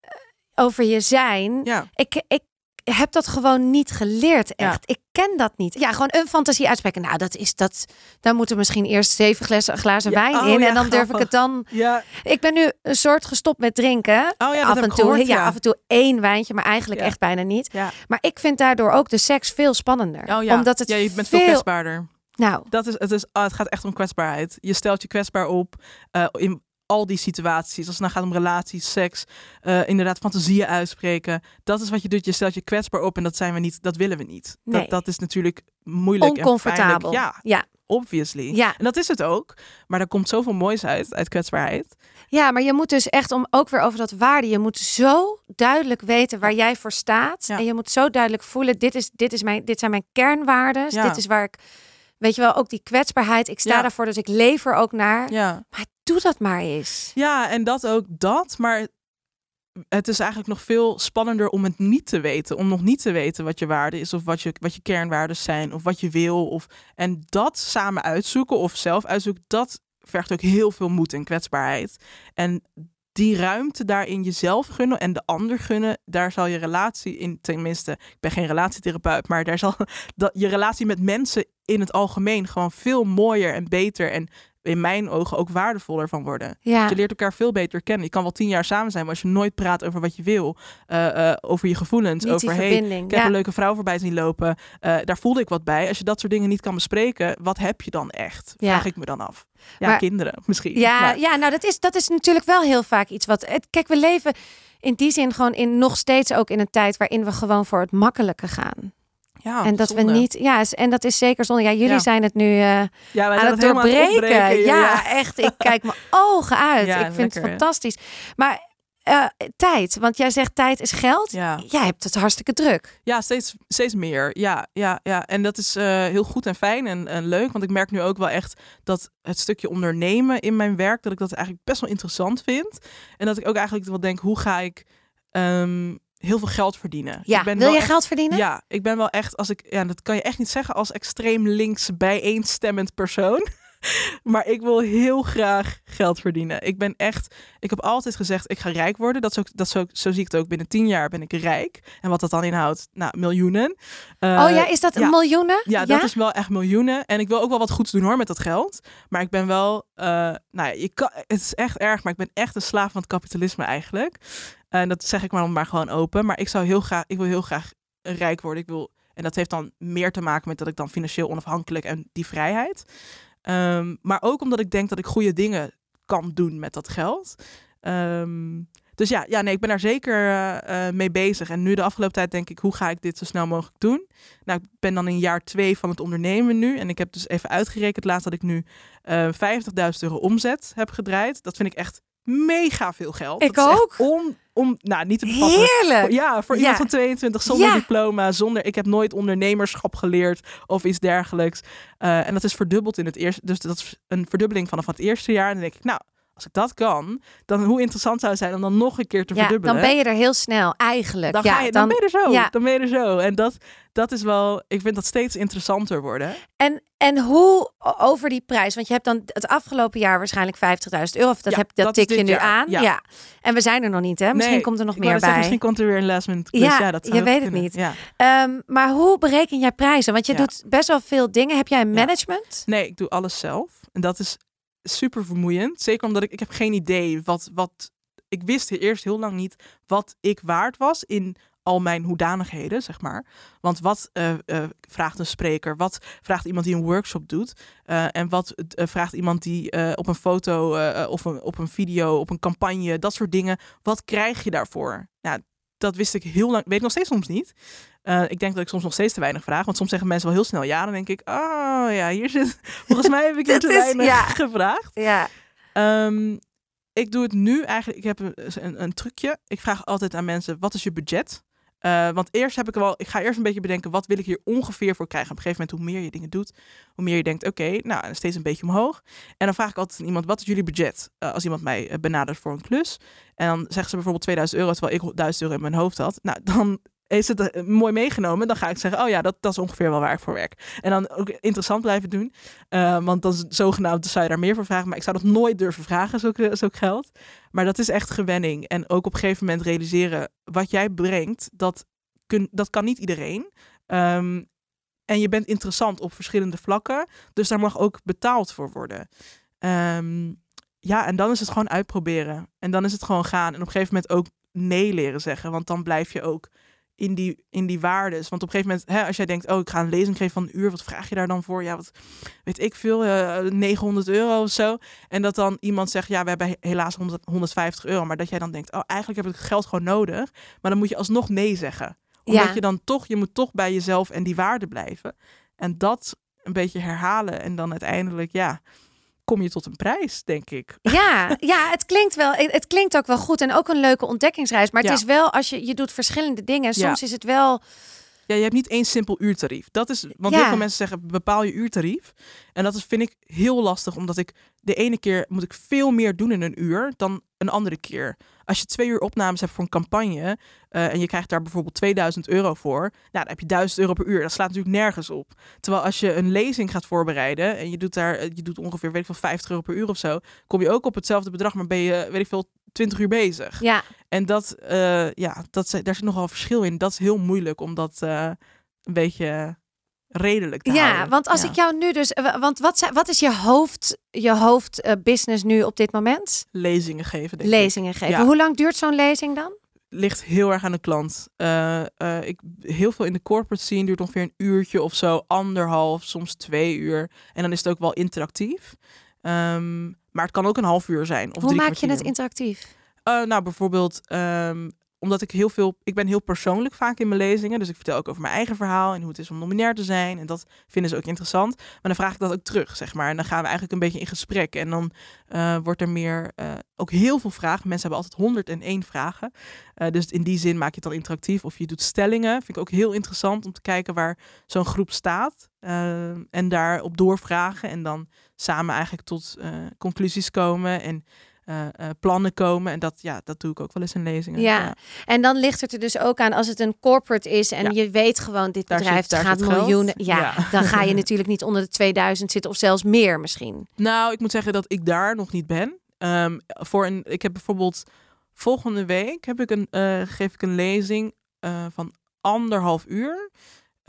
eh, over je zijn. Ja. Ik, ik heb dat gewoon niet geleerd, Ja. echt. Ik ken dat niet. Ja, gewoon een fantasie uitspreken. Nou, dat is dat. Daar moeten misschien eerst zeven glazen, glazen Ja, wijn oh in ja, en dan durf ik het dan. Ja. Ik ben nu een soort gestopt met drinken. Oh ja, af en toe, gehoord, ja, af en toe één wijntje, maar eigenlijk echt bijna niet. Ja. Maar ik vind daardoor ook de seks veel spannender. Oh ja. Omdat het ja, je bent veel veel kwetsbaarder. Nou, Dat is, het, is, ah, het gaat echt om kwetsbaarheid. Je stelt je kwetsbaar op. eh, in al die situaties. Als het nou gaat om relaties, seks, uh, inderdaad fantasieën uitspreken. Dat is wat je doet. Je stelt je kwetsbaar op en dat zijn we niet. Dat willen we niet. Nee. Dat, dat is natuurlijk moeilijk Oncomfortabel. en pijnlijk. Ja, ja. obviously. Ja. En dat is het ook. Maar er komt zoveel moois uit, uit kwetsbaarheid. Ja, maar je moet dus echt om ook weer over dat waarde. Je moet zo duidelijk weten waar jij voor staat. Ja. En je moet zo duidelijk voelen: dit, is, dit, is mijn, dit zijn mijn kernwaarden. Ja. Dit is waar ik, weet je wel, ook die kwetsbaarheid. Ik sta Ja. daarvoor, dus ik lever ook naar. Ja. Maar doe dat maar eens. Ja, en dat ook dat. Maar het is eigenlijk nog veel spannender om het niet te weten. Om nog niet te weten wat je waarde is of wat je, wat je kernwaarden zijn of wat je wil. Of, en dat samen uitzoeken of zelf uitzoeken, dat vergt ook heel veel moed en kwetsbaarheid. En die ruimte daarin jezelf gunnen en de ander gunnen, daar zal je relatie in, tenminste, ik ben geen relatietherapeut, maar daar zal <laughs> dat, je relatie met mensen in het algemeen gewoon veel mooier en beter en in mijn ogen ook waardevoller van worden. Ja. Je leert elkaar veel beter kennen. Je kan wel tien jaar samen zijn, maar als je nooit praat over wat je wil, eh, eh, over je gevoelens, Niet over hey, ik heb ja. een leuke vrouw voorbij zien lopen, eh, daar voelde ik wat bij. Als je dat soort dingen niet kan bespreken, wat heb je dan echt? Ja. Vraag ik me dan af. Ja, Maar- kinderen misschien. Ja, Maar- ja, nou dat is, dat is natuurlijk wel heel vaak iets wat. Het, kijk, we leven in die zin gewoon in nog steeds ook in een tijd waarin we gewoon voor het makkelijke gaan. Ja, en dat zonde. we niet, ja, en dat is zeker zonde. Ja, jullie Ja. zijn het nu eh, ja, aan het het aan doorbreken. hier, ja, echt. Ik kijk mijn <laughs> ogen uit. Ik vind lekker, het fantastisch. Maar eh, tijd, want jij zegt tijd is geld. Ja. Jij hebt het hartstikke druk. Ja, steeds, steeds meer. Ja, ja, ja. En dat is eh, heel goed en fijn en, en leuk. Want ik merk nu ook wel echt dat het stukje ondernemen in mijn werk, dat ik dat eigenlijk best wel interessant vind. En dat ik ook eigenlijk wel denk, hoe ga ik ehm, heel veel geld verdienen? Ja, ik ben wil je echt- geld verdienen? Ja, ik ben wel echt, als ik, ja, dat kan je echt niet zeggen als extreem links bijeenstemmend persoon. <laughs> Maar ik wil heel graag geld verdienen. Ik ben echt, ik heb altijd gezegd, ik ga rijk worden. Dat is ook, dat zo zie ik het ook. Binnen tien jaar ben ik rijk. En wat dat dan inhoudt, nou, miljoenen. Eh, oh ja, is dat ja. miljoenen? ja, dat is wel echt miljoenen. En ik wil ook wel wat goeds doen hoor met dat geld. Maar ik ben wel, eh, nou ja, je kan, het is echt erg, maar ik ben echt een slaaf van het kapitalisme eigenlijk. En dat zeg ik maar, maar gewoon open. Maar ik zou heel graag, ik wil heel graag rijk worden. Ik wil, en dat heeft dan meer te maken met dat ik dan financieel onafhankelijk en die vrijheid. Ehm, maar ook omdat ik denk dat ik goede dingen kan doen met dat geld. Ehm, dus ja, ja, nee, ik ben daar zeker eh, eh, mee bezig. En nu de afgelopen tijd denk ik, hoe ga ik dit zo snel mogelijk doen? Nou, ik ben dan in jaar twee van het ondernemen nu. En ik heb dus even uitgerekend laatst dat ik nu eh 50.000 euro omzet heb gedraaid. Dat vind ik echt mega veel geld. Ik Dat ook. Om, om, nou, niet te bevatten. Heerlijk. Ja, voor Ja. iemand van 22 zonder Ja. diploma, zonder. Ik heb nooit ondernemerschap geleerd of iets dergelijks. Eh, en dat is verdubbeld in het eerste. Dus dat is een verdubbeling vanaf het eerste jaar. En dan denk ik, nou, als ik dat kan, dan hoe interessant zou het zijn om dan nog een keer te Ja, verdubbelen. dan ben je er heel snel eigenlijk. Dan, ja, ga je, dan, ben je er zo. ja. Dan ben je er zo. En dat, dat is wel, ik vind dat steeds interessanter worden. En, en hoe over die prijs? Want je hebt dan het afgelopen jaar waarschijnlijk 50.000 euro. Dat, Ja, heb, dat, tik je nu jaar, aan. Ja. ja. En we zijn er nog niet, hè? Misschien Nee, komt er nog meer bij. zeggen, Misschien komt er weer een last minute quiz. Ja, Ja, dat je weet het kunnen. niet. Ja. Ehm, maar hoe bereken jij prijzen? Want je doet best wel veel dingen. Heb jij een management? Nee, ik doe alles zelf. En dat is super vermoeiend. Zeker omdat ik, ik heb geen idee wat, wat... Ik wist eerst heel lang niet wat ik waard was in al mijn hoedanigheden, zeg maar. Want wat eh, eh, vraagt een spreker? Wat vraagt iemand die een workshop doet? Eh, en wat vraagt iemand die op een foto of een, op een video, op een campagne, dat soort dingen. Wat krijg je daarvoor? Nou, dat wist ik heel lang, weet ik nog steeds soms niet. Eh, ik denk dat ik soms nog steeds te weinig vraag. Want soms zeggen mensen wel heel snel ja. Dan denk ik, oh ja, hier zit... <laughs> Volgens mij heb ik hier te is- weinig ja. <laughs> gevraagd. Ja. Ehm, ik doe het nu eigenlijk. Ik heb een, een, een trucje. Ik vraag altijd aan mensen: wat is je budget? Eh, want eerst heb ik wel. Ik ga eerst een beetje bedenken: wat wil ik hier ongeveer voor krijgen? Op een gegeven moment, hoe meer je dingen doet, hoe meer je denkt: oké, nou, steeds een beetje omhoog. En dan vraag ik altijd aan iemand: wat is jullie budget? Eh, als iemand mij eh, benadert voor een klus. En dan zeggen ze bijvoorbeeld 2000 euro, terwijl ik 1000 euro in mijn hoofd had. Nou, dan is het eh, mooi meegenomen. Dan ga ik zeggen: oh ja, dat, dat is ongeveer wel waar ik voor werk. En dan ook interessant blijven doen. Eh, want dan zogenaamd zou je daar meer voor vragen. Maar ik zou dat nooit durven vragen, zulke, zulk geld. Maar dat is echt gewenning. En ook op een gegeven moment realiseren wat jij brengt, dat, kun, dat kan niet iedereen. Ehm, en je bent interessant op verschillende vlakken. Dus daar mag ook betaald voor worden. Ehm, ja, en dan is het gewoon uitproberen. En dan is het gewoon gaan. En op een gegeven moment ook nee leren zeggen. Want dan blijf je ook in die, in die waardes. Want op een gegeven moment, hè, als jij denkt, oh, ik ga een lezing geven van een uur, wat vraag je daar dan voor? Ja, wat weet ik veel, eh 900 euro of zo. En dat dan iemand zegt, ja, we hebben helaas 100, 150 euro. Maar dat jij dan denkt, oh, eigenlijk heb ik het geld gewoon nodig. Maar dan moet je alsnog nee zeggen. Omdat Ja. je dan toch, je moet toch bij jezelf en die waarde blijven. En dat een beetje herhalen. En dan uiteindelijk, ja, kom je tot een prijs, denk ik. Ja, <laughs> ja het, klinkt wel, het klinkt ook wel goed en ook een leuke ontdekkingsreis. Maar het Ja. is wel, als je, je doet verschillende dingen. Ja. soms is het wel... Ja, je hebt niet één simpel uurtarief. Dat is, want Ja. heel veel mensen zeggen, bepaal je uurtarief. En dat is, vind ik heel lastig, omdat ik de ene keer moet ik veel meer doen in een uur dan een andere keer. Als je twee uur opnames hebt voor een campagne eh, en je krijgt daar bijvoorbeeld 2000 euro voor, nou, dan heb je 1000 euro per uur. Dat slaat natuurlijk nergens op. Terwijl als je een lezing gaat voorbereiden en je doet daar, eh, je doet ongeveer, weet ik veel, 50 euro per uur of zo, kom je ook op hetzelfde bedrag, maar ben je, weet ik veel, 20 uur bezig. Ja, En dat, eh, ja, dat, daar zit nogal verschil in. Dat is heel moeilijk om dat een beetje redelijk te ja houden. want als Ja. ik jou nu dus... eh, Want wat, zijn- wat is je hoofd, je hoofdbusiness nu op dit moment? Lezingen geven, denk ik. Lezingen geven. Ja. Hoe lang duurt zo'n lezing dan? Ligt heel erg aan de klant. Eh, eh, ik, heel veel in de corporate scene duurt ongeveer een uurtje of zo. Anderhalf, soms twee uur. En dan is het ook wel interactief. Ehm, maar het kan ook een half uur zijn. Of Hoe drie maak je het interactief? Eh, nou, bijvoorbeeld, ehm, omdat ik heel veel, ik ben heel persoonlijk vaak in mijn lezingen, dus ik vertel ook over mijn eigen verhaal en hoe het is om nominair te zijn. En dat vinden ze ook interessant. Maar dan vraag ik dat ook terug, zeg maar. En dan gaan we eigenlijk een beetje in gesprek. En dan eh, wordt er meer, eh, ook heel veel vragen. Mensen hebben altijd 101 vragen. Eh, dus in die zin maak je het dan interactief. Of je doet stellingen. Vind ik ook heel interessant om te kijken waar zo'n groep staat. En daarop doorvragen. En dan samen eigenlijk tot conclusies komen. En eh, eh, plannen komen. En dat, ja, dat doe ik ook wel eens in lezingen. Ja. En dan ligt het er dus ook aan als het een corporate is en Ja. je weet gewoon dit Daar bedrijf zit- gaat miljoenen. Ja, Ja. dan ga je <laughs> natuurlijk niet onder de 2000 zitten of zelfs meer misschien. Nou, ik moet zeggen dat ik daar nog niet ben. Ehm, voor een, ik heb bijvoorbeeld volgende week heb ik een, eh, geef ik een lezing van anderhalf uur.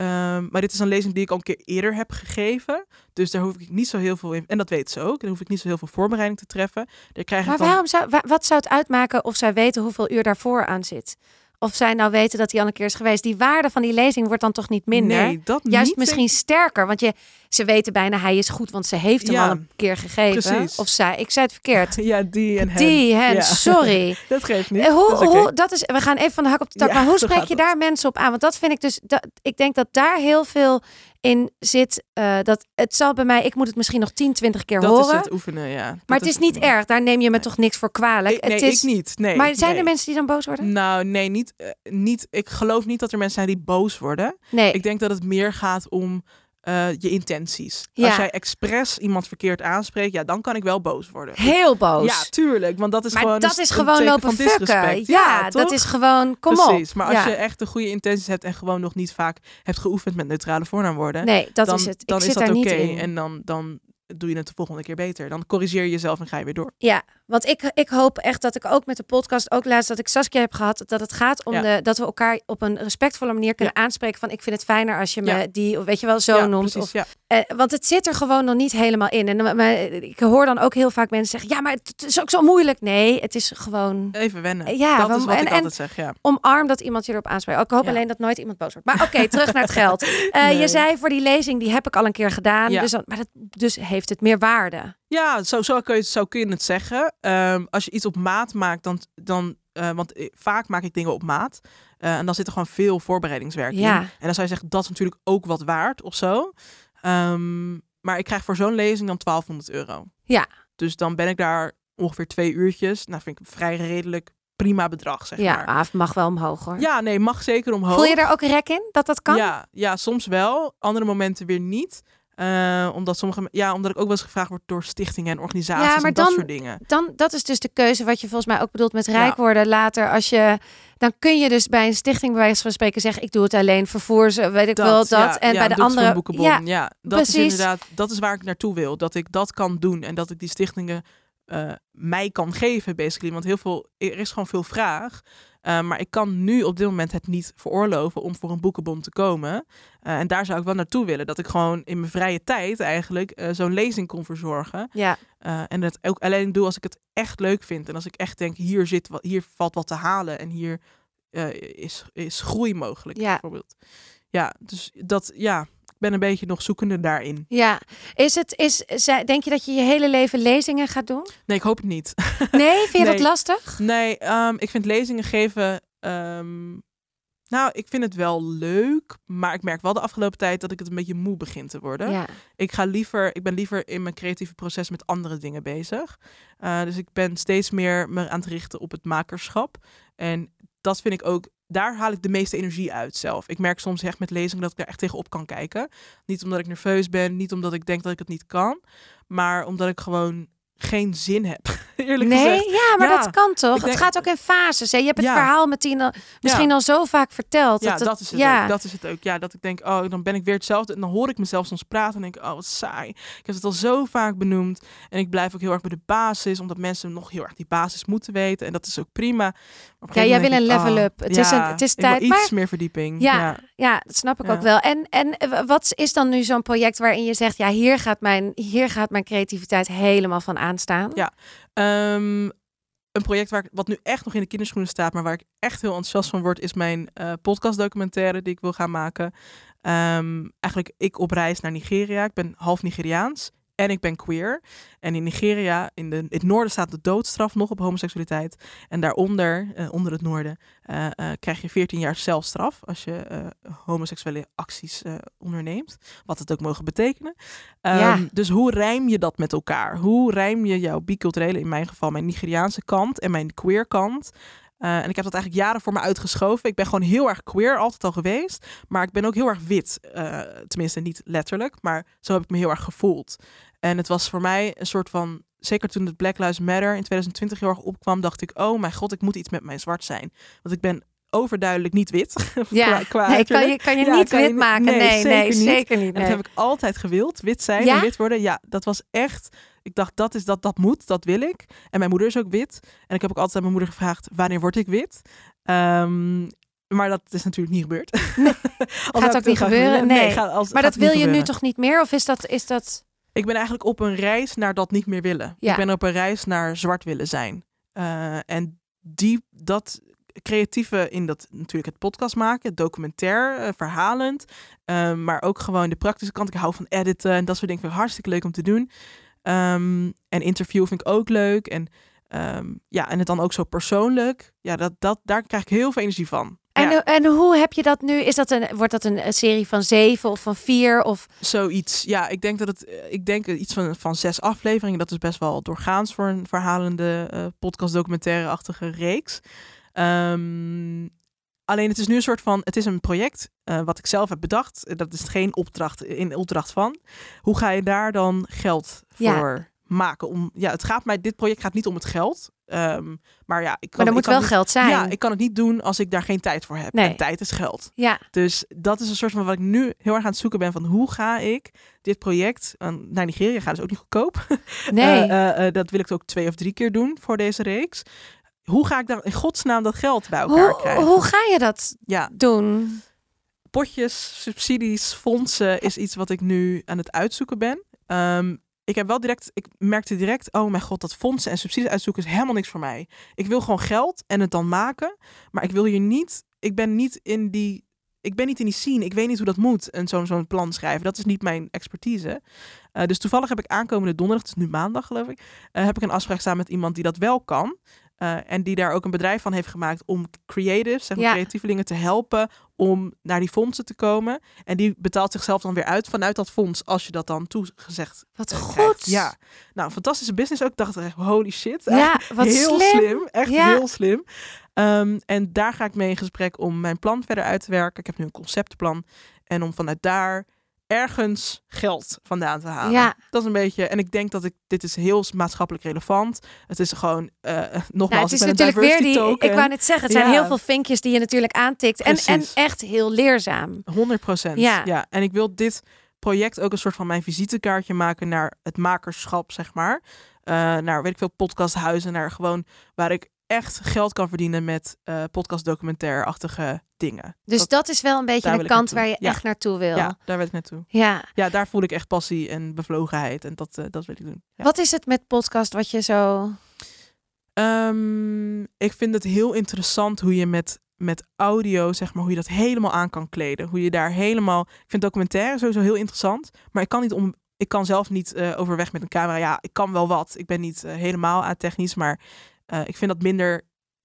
Ehm, maar dit is een lezing die ik al een keer eerder heb gegeven. Dus daar hoef ik niet zo heel veel in. En dat weet ze ook. Daar hoef ik niet zo heel veel voorbereiding te treffen. Daar krijg Maar ik dan. waarom zou, wa- wat zou het uitmaken of zij weten hoeveel uur daarvoor aan zit? Of zij nou weten dat hij al een keer is geweest. Die waarde van die lezing wordt dan toch niet minder? Nee, dat Juist niet, misschien sterker. Want je, ze weten bijna hij is goed, want ze heeft hem Ja, al een keer gegeven. precies. Of zij, ik zei het verkeerd. <laughs> Ja, die en hem. Die, hen, Ja. sorry. <laughs> Dat geeft niet. Eh, Hoe, Dat is hoe, dat is, we gaan even van de hak op de tak. Ja, maar hoe <laughs> spreek je dat. daar mensen op aan? Want dat vind ik dus. Dat, ik denk dat daar heel veel in zit. eh, dat het zal bij mij. Ik moet het misschien nog 10, 20 keer Dat horen. is het oefenen, ja. Dat maar het is niet oefenen. erg. Daar neem je me Nee. toch niks voor kwalijk. Ik, nee, het is, ik niet. Nee, maar zijn nee. er mensen die dan boos worden? Nou, nee, niet, eh, niet. Ik geloof niet dat er mensen zijn die boos worden. Nee. Ik denk dat het meer gaat om eh, je intenties. Ja. Als jij expres iemand verkeerd aanspreekt, ja, dan kan ik wel boos worden. Heel boos. Ja, tuurlijk. Want dat is maar gewoon dat een- is gewoon lopen van fucken. disrespect. Ja, dat is gewoon. Kom Precies. op. Maar als Ja. je echt de goede intenties hebt en gewoon nog niet vaak hebt geoefend met neutrale voornaamwoorden, Nee, dat dan, is het. dan ik is zit dat daar oké. En dan, dan doe je het de volgende keer beter. Dan corrigeer je jezelf en ga je weer door. Ja, want ik, ik hoop echt dat ik ook met de podcast, ook laatst dat ik Saskia heb gehad, dat het gaat om Ja. de, dat we elkaar op een respectvolle manier kunnen aanspreken van ik vind het fijner als je me Ja. die, of weet je wel, zo ja, noemt. precies, Of, eh, want het zit er gewoon nog niet helemaal in. En eh, maar, ik hoor dan ook heel vaak mensen zeggen, ja, maar het is ook zo moeilijk. Nee, het is gewoon Even wennen. Ja, dat is wat en- ik altijd zeg. Ja. omarm dat iemand je erop aanspreekt. Ik hoop alleen dat nooit iemand boos wordt. Maar oké, <laughs> terug naar het geld. Eh, Nee. Je zei voor die lezing, die heb ik al een keer gedaan. Dus, dan, maar dat, dus heeft het meer waarde. Ja, zo, zo, kun je, zo kun je het zeggen. Ehm, als je iets op maat maakt, dan. dan eh, want eh, vaak maak ik dingen op maat. Eh, en dan zit er gewoon veel voorbereidingswerk Ja. in. En dan zou je zeggen, dat is natuurlijk ook wat waard of zo. Ehm, maar ik krijg voor zo'n lezing dan 1200 euro. Ja. Dus dan ben ik daar ongeveer twee uurtjes. Nou, vind ik vrij redelijk prima bedrag, zeg Ja, maar. maar het mag wel omhoog hoor. Ja, nee, mag zeker omhoog. Voel je daar ook rek in dat dat kan? Ja, ja, soms wel. Andere momenten weer niet. Eh, omdat, sommige, ja, omdat ik ook wel eens gevraagd word door stichtingen en organisaties Ja, maar en dat dan- soort dingen. Dan, dat is dus de keuze wat je volgens mij ook bedoelt met rijk worden later. Als je, dan kun je dus bij een stichting bij wijze van spreken zeggen, ik doe het alleen, vervoer ze, weet ik wel dat. ja, en bij de andere, ja, Ja, dat precies. is inderdaad, dat is waar ik naartoe wil. Dat ik dat kan doen en dat ik die stichtingen eh, mij kan geven, basically. Want heel veel, er is gewoon veel vraag. Eh, maar ik kan nu op dit moment het niet veroorloven om voor een boekenbon te komen. Eh, en daar zou ik wel naartoe willen. Dat ik gewoon in mijn vrije tijd eigenlijk zo'n lezing kon verzorgen. ja, en dat ook alleen doe als ik het echt leuk vind. En als ik echt denk, hier, zit wat, hier valt wat te halen. En hier is, is groei mogelijk, Ja. bijvoorbeeld. Ja, dus dat, ja, ben een beetje nog zoekende daarin. Ja, is het, is, denk je dat je je hele leven lezingen gaat doen? Nee, ik hoop het niet. <laughs> Nee, vind je dat lastig? Nee, ehm, ik vind lezingen geven. ehm, nou, ik vind het wel leuk. Maar ik merk wel de afgelopen tijd dat ik het een beetje moe begin te worden. Ja. Ik ga liever, ik ben liever in mijn creatieve proces met andere dingen bezig. Eh, dus ik ben steeds meer me aan het richten op het makerschap. En dat vind ik ook, daar haal ik de meeste energie uit zelf. Ik merk soms echt met lezingen dat ik daar echt tegenop kan kijken. Niet omdat ik nerveus ben, niet omdat ik denk dat ik het niet kan. Maar omdat ik gewoon geen zin heb. <laughs> Eerlijk Nee, gezegd. ja, maar Ja, dat kan toch? het gaat ook in fases. Hè? Je hebt het Ja. verhaal meteen al, misschien al zo vaak verteld. Ja, het- dat is het ook. Dat is het ook. Ja, dat ik denk, oh, dan ben ik weer hetzelfde. En dan hoor ik mezelf soms praten en denk, ik, oh, wat saai. Ik heb het al zo vaak benoemd. En ik blijf ook heel erg bij de basis, omdat mensen nog heel erg die basis moeten weten. En dat is ook prima. Ja, jij wil een level oh, up. Het is een- het is tijd, iets maar- meer verdieping. Ja, Ja. dat snap ik ook wel. En, en wat is dan nu zo'n project waarin je zegt, ja, hier gaat mijn, hier gaat mijn creativiteit helemaal van aanstaan? Ja. Ehm, een project waar ik, wat nu echt nog in de kinderschoenen staat, maar waar ik echt heel enthousiast van word, is mijn eh podcastdocumentaire die ik wil gaan maken. Ehm, eigenlijk ik op reis naar Nigeria. Ik ben half Nigeriaans en ik ben queer. En in Nigeria, in, de, in het noorden staat de doodstraf nog op homoseksualiteit. En daaronder, eh, onder het noorden, eh, eh, krijg je 14 jaar celstraf als je homoseksuele acties onderneemt. Wat het ook mogen betekenen. Ehm, Ja. Dus hoe rijm je dat met elkaar? Hoe rijm je jouw biculturele, in mijn geval mijn Nigeriaanse kant en mijn queer kant? Eh, en ik heb dat eigenlijk jaren voor me uitgeschoven. Ik ben gewoon heel erg queer, altijd al geweest. Maar ik ben ook heel erg wit. eh, tenminste, niet letterlijk, maar zo heb ik me heel erg gevoeld. En het was voor mij een soort van... Zeker toen het Black Lives Matter in 2020 heel erg opkwam, dacht ik... Oh mijn god, ik moet iets met mijn zwart zijn. Want ik ben overduidelijk niet wit. <laughs> Ja, qua, nee, kan je, kan je Ja, niet kan wit maken. nee, Nee, nee, zeker niet. zeker niet. En dat heb ik altijd gewild, wit zijn Ja? en wit worden. Ja, dat was echt... Ik dacht, dat, is, dat, dat moet, dat wil ik. En mijn moeder is ook wit. En ik heb ook altijd aan mijn moeder gevraagd, wanneer word ik wit? Ehm, maar dat is natuurlijk niet gebeurd. <laughs> Gaat ook ik niet gebeuren? Nee. gaat- als- Maar dat wil je nu toch niet meer? Of is dat... Is dat... Ik ben eigenlijk op een reis naar dat niet meer willen. Ja. Ik ben op een reis naar zwart willen zijn. Eh, en die, dat creatieve in dat natuurlijk het podcast maken, documentair, eh, verhalend, eh, maar ook gewoon de praktische kant. Ik hou van editen en dat soort dingen vind ik hartstikke leuk om te doen. Ehm, en interview vind ik ook leuk. En ehm, ja, en het dan ook zo persoonlijk. Ja, dat, dat, daar krijg ik heel veel energie van. En, ja, en hoe heb je dat nu? Is dat een, wordt dat een, serie van zeven of van vier? Of... zoiets. Ja, ik denk dat het, eh, ik denk iets van, van zes afleveringen. Dat is best wel doorgaans voor een verhalende eh podcast documentaire-achtige reeks. Ehm, alleen het is nu een soort van, het is een project eh, wat ik zelf heb bedacht. Eh, Dat is geen opdracht in opdracht van. Hoe ga je daar dan geld Ja. voor maken? Om, ja, het gaat mij, dit project gaat niet om het geld. Ehm, maar ja, ik kan, Maar er moet wel niet- geld zijn. Ja, ik kan het niet doen als ik daar geen tijd voor heb. Nee. En tijd is geld. ja. Dus dat is een soort van wat ik nu heel erg aan het zoeken ben van hoe ga ik dit project eh, naar Nigeria gaan is ook niet goedkoop. <laughs> Nee. Eh, dat wil ik ook twee of drie keer doen voor deze reeks. Hoe ga ik dan in godsnaam dat geld bij elkaar hoe, krijgen? hoe ga je dat Ja, doen? potjes, subsidies, fondsen is iets wat ik nu aan het uitzoeken ben. Ehm, ik heb wel direct, ik merkte direct, oh mijn god, dat fondsen en subsidies uitzoeken is helemaal niks voor mij. Ik wil gewoon geld en het dan maken, maar ik wil hier niet, ik ben niet in die, ik ben niet in die scene, ik weet niet hoe dat moet en zo'n zo'n plan schrijven. Dat is niet mijn expertise. Eh, dus toevallig heb ik aankomende donderdag, het is nu maandag geloof ik, eh, heb ik een afspraak staan met iemand die dat wel kan. Eh, en die daar ook een bedrijf van heeft gemaakt om creatives, zeg maar Ja. creatievelingen te helpen om naar die fondsen te komen. En die betaalt zichzelf dan weer uit vanuit dat fonds als je dat dan toegezegd Wat eh, goed. krijgt. Ja, nou, een fantastische business ook. Ik dacht echt, holy shit. Ja, <laughs> wat heel slim. Echt Ja. heel slim. Ehm, en daar ga ik mee in gesprek om mijn plan verder uit te werken. Ik heb nu een conceptplan. En om vanuit daar ergens geld vandaan te halen. Ja. Dat is een beetje. En ik denk dat ik dit is heel maatschappelijk relevant. Het is gewoon Nou, nogmaals. het is natuurlijk weer die. Ik wou net zeggen, het zijn heel veel vinkjes die je natuurlijk aantikt. En, en echt heel leerzaam. 100 procent. Ja. Ja. En ik wil dit project ook een soort van mijn visitekaartje maken naar het makerschap, zeg maar. Eh, naar, weet ik veel, podcasthuizen. Naar gewoon waar ik echt geld kan verdienen met eh podcast documentaire-achtige dingen. Dus dat, dat, is wel een beetje ik kant waar je Ja. echt naartoe wil. ja, daar wil ik naartoe. Ja. Ja, daar voel ik echt passie en bevlogenheid. En dat, eh, dat wil ik doen. Ja. Wat is het met podcast wat je zo... Ehm, ik vind het heel interessant hoe je met met audio, zeg maar, hoe je dat helemaal aan kan kleden. Hoe je daar helemaal. Ik vind documentaire sowieso heel interessant. Maar ik kan niet om. Ik kan zelf niet eh, overweg met een camera. Ja, ik kan wel wat. Ik ben niet eh, helemaal aan technisch, maar ik vind dat minder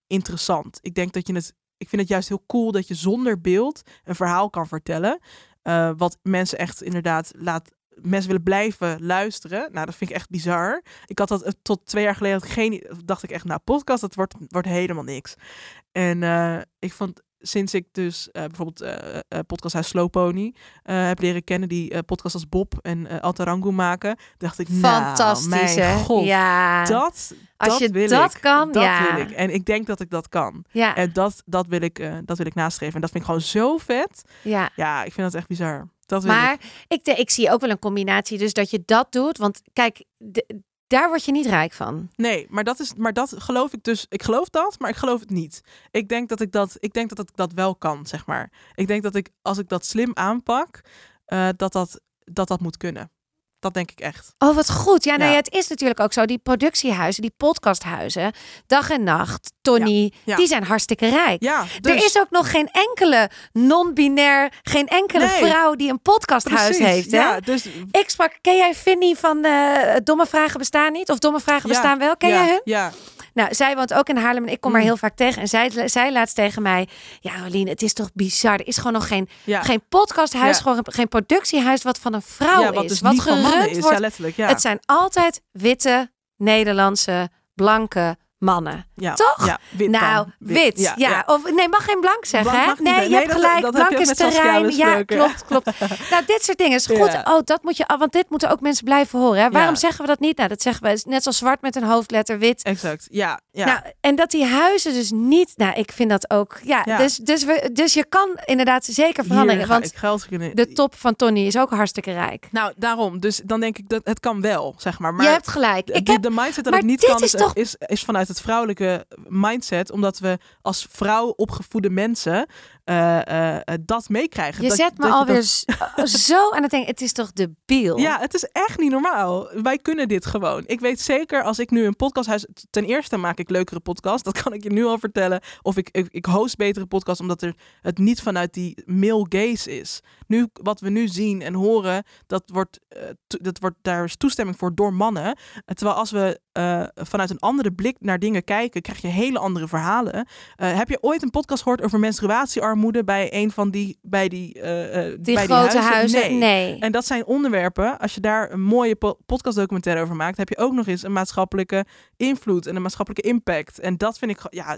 interessant. Ik denk dat je het. Ik vind het juist heel cool dat je zonder beeld een verhaal kan vertellen. eh, wat mensen echt inderdaad laat. Mensen willen blijven luisteren. Nou, dat vind ik echt bizar. Ik had dat eh, tot twee jaar geleden geen. Dacht ik echt, nou, podcast, dat wordt, wordt helemaal niks. En eh, ik vond sinds ik dus eh, bijvoorbeeld eh eh, podcasthuis Slow Pony heb leren kennen, die podcasts als Bob en Altarango maken, dacht ik, Fantastisch, nou, mijn god, ja. dat, Als dat je wil dat ik. kan, dat ja. wil ik. En ik denk dat ik dat kan. ja, En dat, dat, wil ik, dat wil ik nastreven. En dat vind ik gewoon zo vet. ja. Ja, ik vind dat echt bizar. Dat ik. Maar ik, de, ik zie ook wel een combinatie, dus dat je dat doet. Want kijk, de- daar word je niet rijk van. Nee, maar dat, is, maar dat geloof ik dus. Ik geloof dat, maar ik geloof het niet. Ik denk dat ik dat, ik denk dat ik dat wel kan, zeg maar. Ik denk dat ik, als ik dat slim aanpak, eh, dat, dat, dat dat moet kunnen. Dat denk ik echt. Oh, wat goed. Ja, nou Ja. ja, het is natuurlijk ook zo. Die productiehuizen, die podcasthuizen, dag en nacht, Tony, ja. die zijn hartstikke rijk. Ja, dus, Er is ook nog geen enkele non-binair, geen enkele Nee. vrouw die een podcasthuis precies, heeft. Hè? Ja, dus, Ik sprak, ken jij Finny van eh, Domme Vragen Bestaan Niet? Of Domme Vragen Bestaan Wel? Ken jij hun? Ja, Nou, zij woont ook in Haarlem en ik kom haar Mm. heel vaak tegen. En zij, zij laatst tegen mij, ja Rolien, het is toch bizar. Er is gewoon nog geen, ja. geen podcasthuis, Ja. gewoon geen productiehuis wat van een vrouw ja, wat is. dus wat gerund is. wordt. Ja, letterlijk. Ja. Het zijn altijd witte, Nederlandse, blanke mannen. Ja. toch? Ja, wit nou, wit. Ja, Of nee, mag geen blank zeggen. Blank hè? nee, je Nee, hebt dat- gelijk. dat blank is met te Saskia ruim. Ja, klopt, klopt. <laughs> nou, dit soort dingen is goed. Oh, dat moet je, want dit moeten ook mensen blijven horen. Hè? Waarom zeggen we dat niet? Nou, dat zeggen we net zoals zwart met een hoofdletter wit. Exact. Ja, ja. Nou, en dat die huizen dus niet. Nou, ik vind dat ook. Ja. Dus, dus, we, dus je kan inderdaad zeker veranderen. Want ik geld kunnen. de top van Tony is ook hartstikke rijk. Nou, daarom. Dus dan denk ik dat het kan wel, zeg maar. Maar je hebt gelijk. Ik de, heb, de mindset dat het niet kan is is, is vanuit het vrouwelijke mindset. Omdat we als vrouw opgevoede mensen eh, eh, eh, dat meekrijgen. je Dat- zet me alweer dat- zo aan het denken. Het is toch debiel? Ja, het is echt niet normaal. Wij kunnen dit gewoon. Ik weet zeker als ik nu een podcasthuis... Ten eerste maak ik leukere podcasts. Dat kan ik je nu al vertellen. Of ik, ik, ik host betere podcasts omdat er het niet vanuit die male gaze is. Nu, wat we nu zien en horen, dat wordt, dat wordt, daar is toestemming voor door mannen. Terwijl als we eh, vanuit een andere blik naar dingen kijken, krijg je hele andere verhalen. Eh, heb je ooit een podcast gehoord over menstruatiearmoede bij een van die, bij die, eh, Die bij grote die huizen? huizen. Nee. En dat zijn onderwerpen, als je daar een mooie po- podcastdocumentaire over maakt, heb je ook nog eens een maatschappelijke invloed en een maatschappelijke impact. En dat vind ik, ja,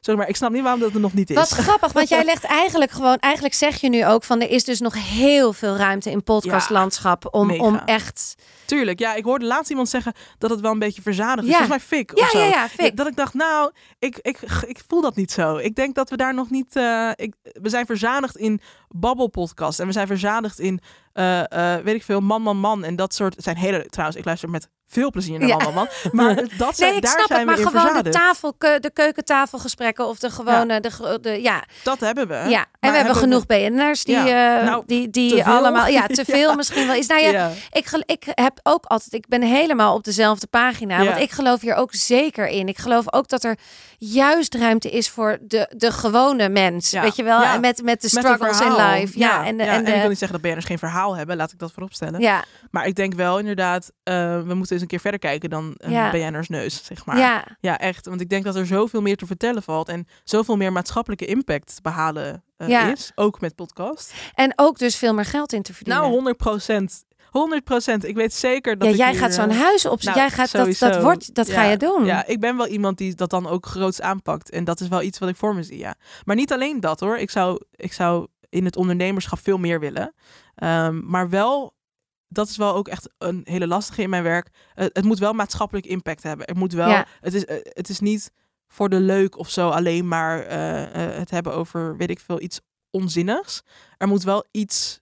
sorry, maar ik snap niet waarom dat er nog niet is. Wat grappig, want <laughs> jij legt eigenlijk gewoon, eigenlijk zeg je nu ook van er is dus nog heel veel ruimte in podcastlandschap om, mega. om echt. Tuurlijk, ja, ik hoorde laatst iemand zeggen dat het wel een beetje verzadigd is. Ja. Volgens mij Fik Ja, of zo. ja, ja, Fik. Dat ik dacht, nou, ik, ik, ik voel dat niet zo. Ik denk dat we daar nog niet... eh, ik, we zijn verzadigd in babbelpodcast en we zijn verzadigd in, eh, eh, weet ik veel, man, man, man. En dat soort, het zijn hele, trouwens, ik luister met veel plezier naar Ja. man, man. Maar <laughs> dat zijn, Nee, ik daar snap zijn het, maar we gewoon de, tafel, de keukentafelgesprekken of de gewone, de, de, ja. Dat hebben we. ja. En Maar we hebben genoeg BN'ers die, Ja. eh, Nou, die, die veel. allemaal, ja, <laughs> te veel misschien wel is. Nou ja. Ik, ik heb ook altijd, ik ben helemaal op dezelfde pagina. Want ik geloof hier ook zeker in. Ik geloof ook dat er juist ruimte is voor de, de gewone mens. Weet je wel? En met, met de Met struggles in life. Ja, en de, en de, ik wil niet zeggen dat BN'ers geen verhaal hebben, laat ik dat vooropstellen. ja, Maar ik denk wel inderdaad, eh, we moeten eens een keer verder kijken dan een Ja. BN'ers neus, zeg maar. ja, Ja, echt. Want ik denk dat er zoveel meer te vertellen valt en zoveel meer maatschappelijke impact te behalen eh, Ja. is. Ook met podcast. en ook dus veel meer geld in te verdienen. Nou, 100 procent. 100 procent. Ik weet zeker dat ja, jij hier, gaat zo'n eh, huis op. nou, jij gaat dat, dat wordt, dat ga je doen. Ja, ik ben wel iemand die dat dan ook groots aanpakt. En dat is wel iets wat ik voor me zie, ja. Maar niet alleen dat hoor. Ik zou, ik zou in het ondernemerschap veel meer willen. Ehm, maar wel, dat is wel ook echt een hele lastige in mijn werk. Eh, het moet wel maatschappelijk impact hebben. Het moet wel, Ja. het, is, eh, het is niet voor de leuk of zo alleen maar eh, het hebben over, weet ik veel, iets onzinnigs. Er moet wel iets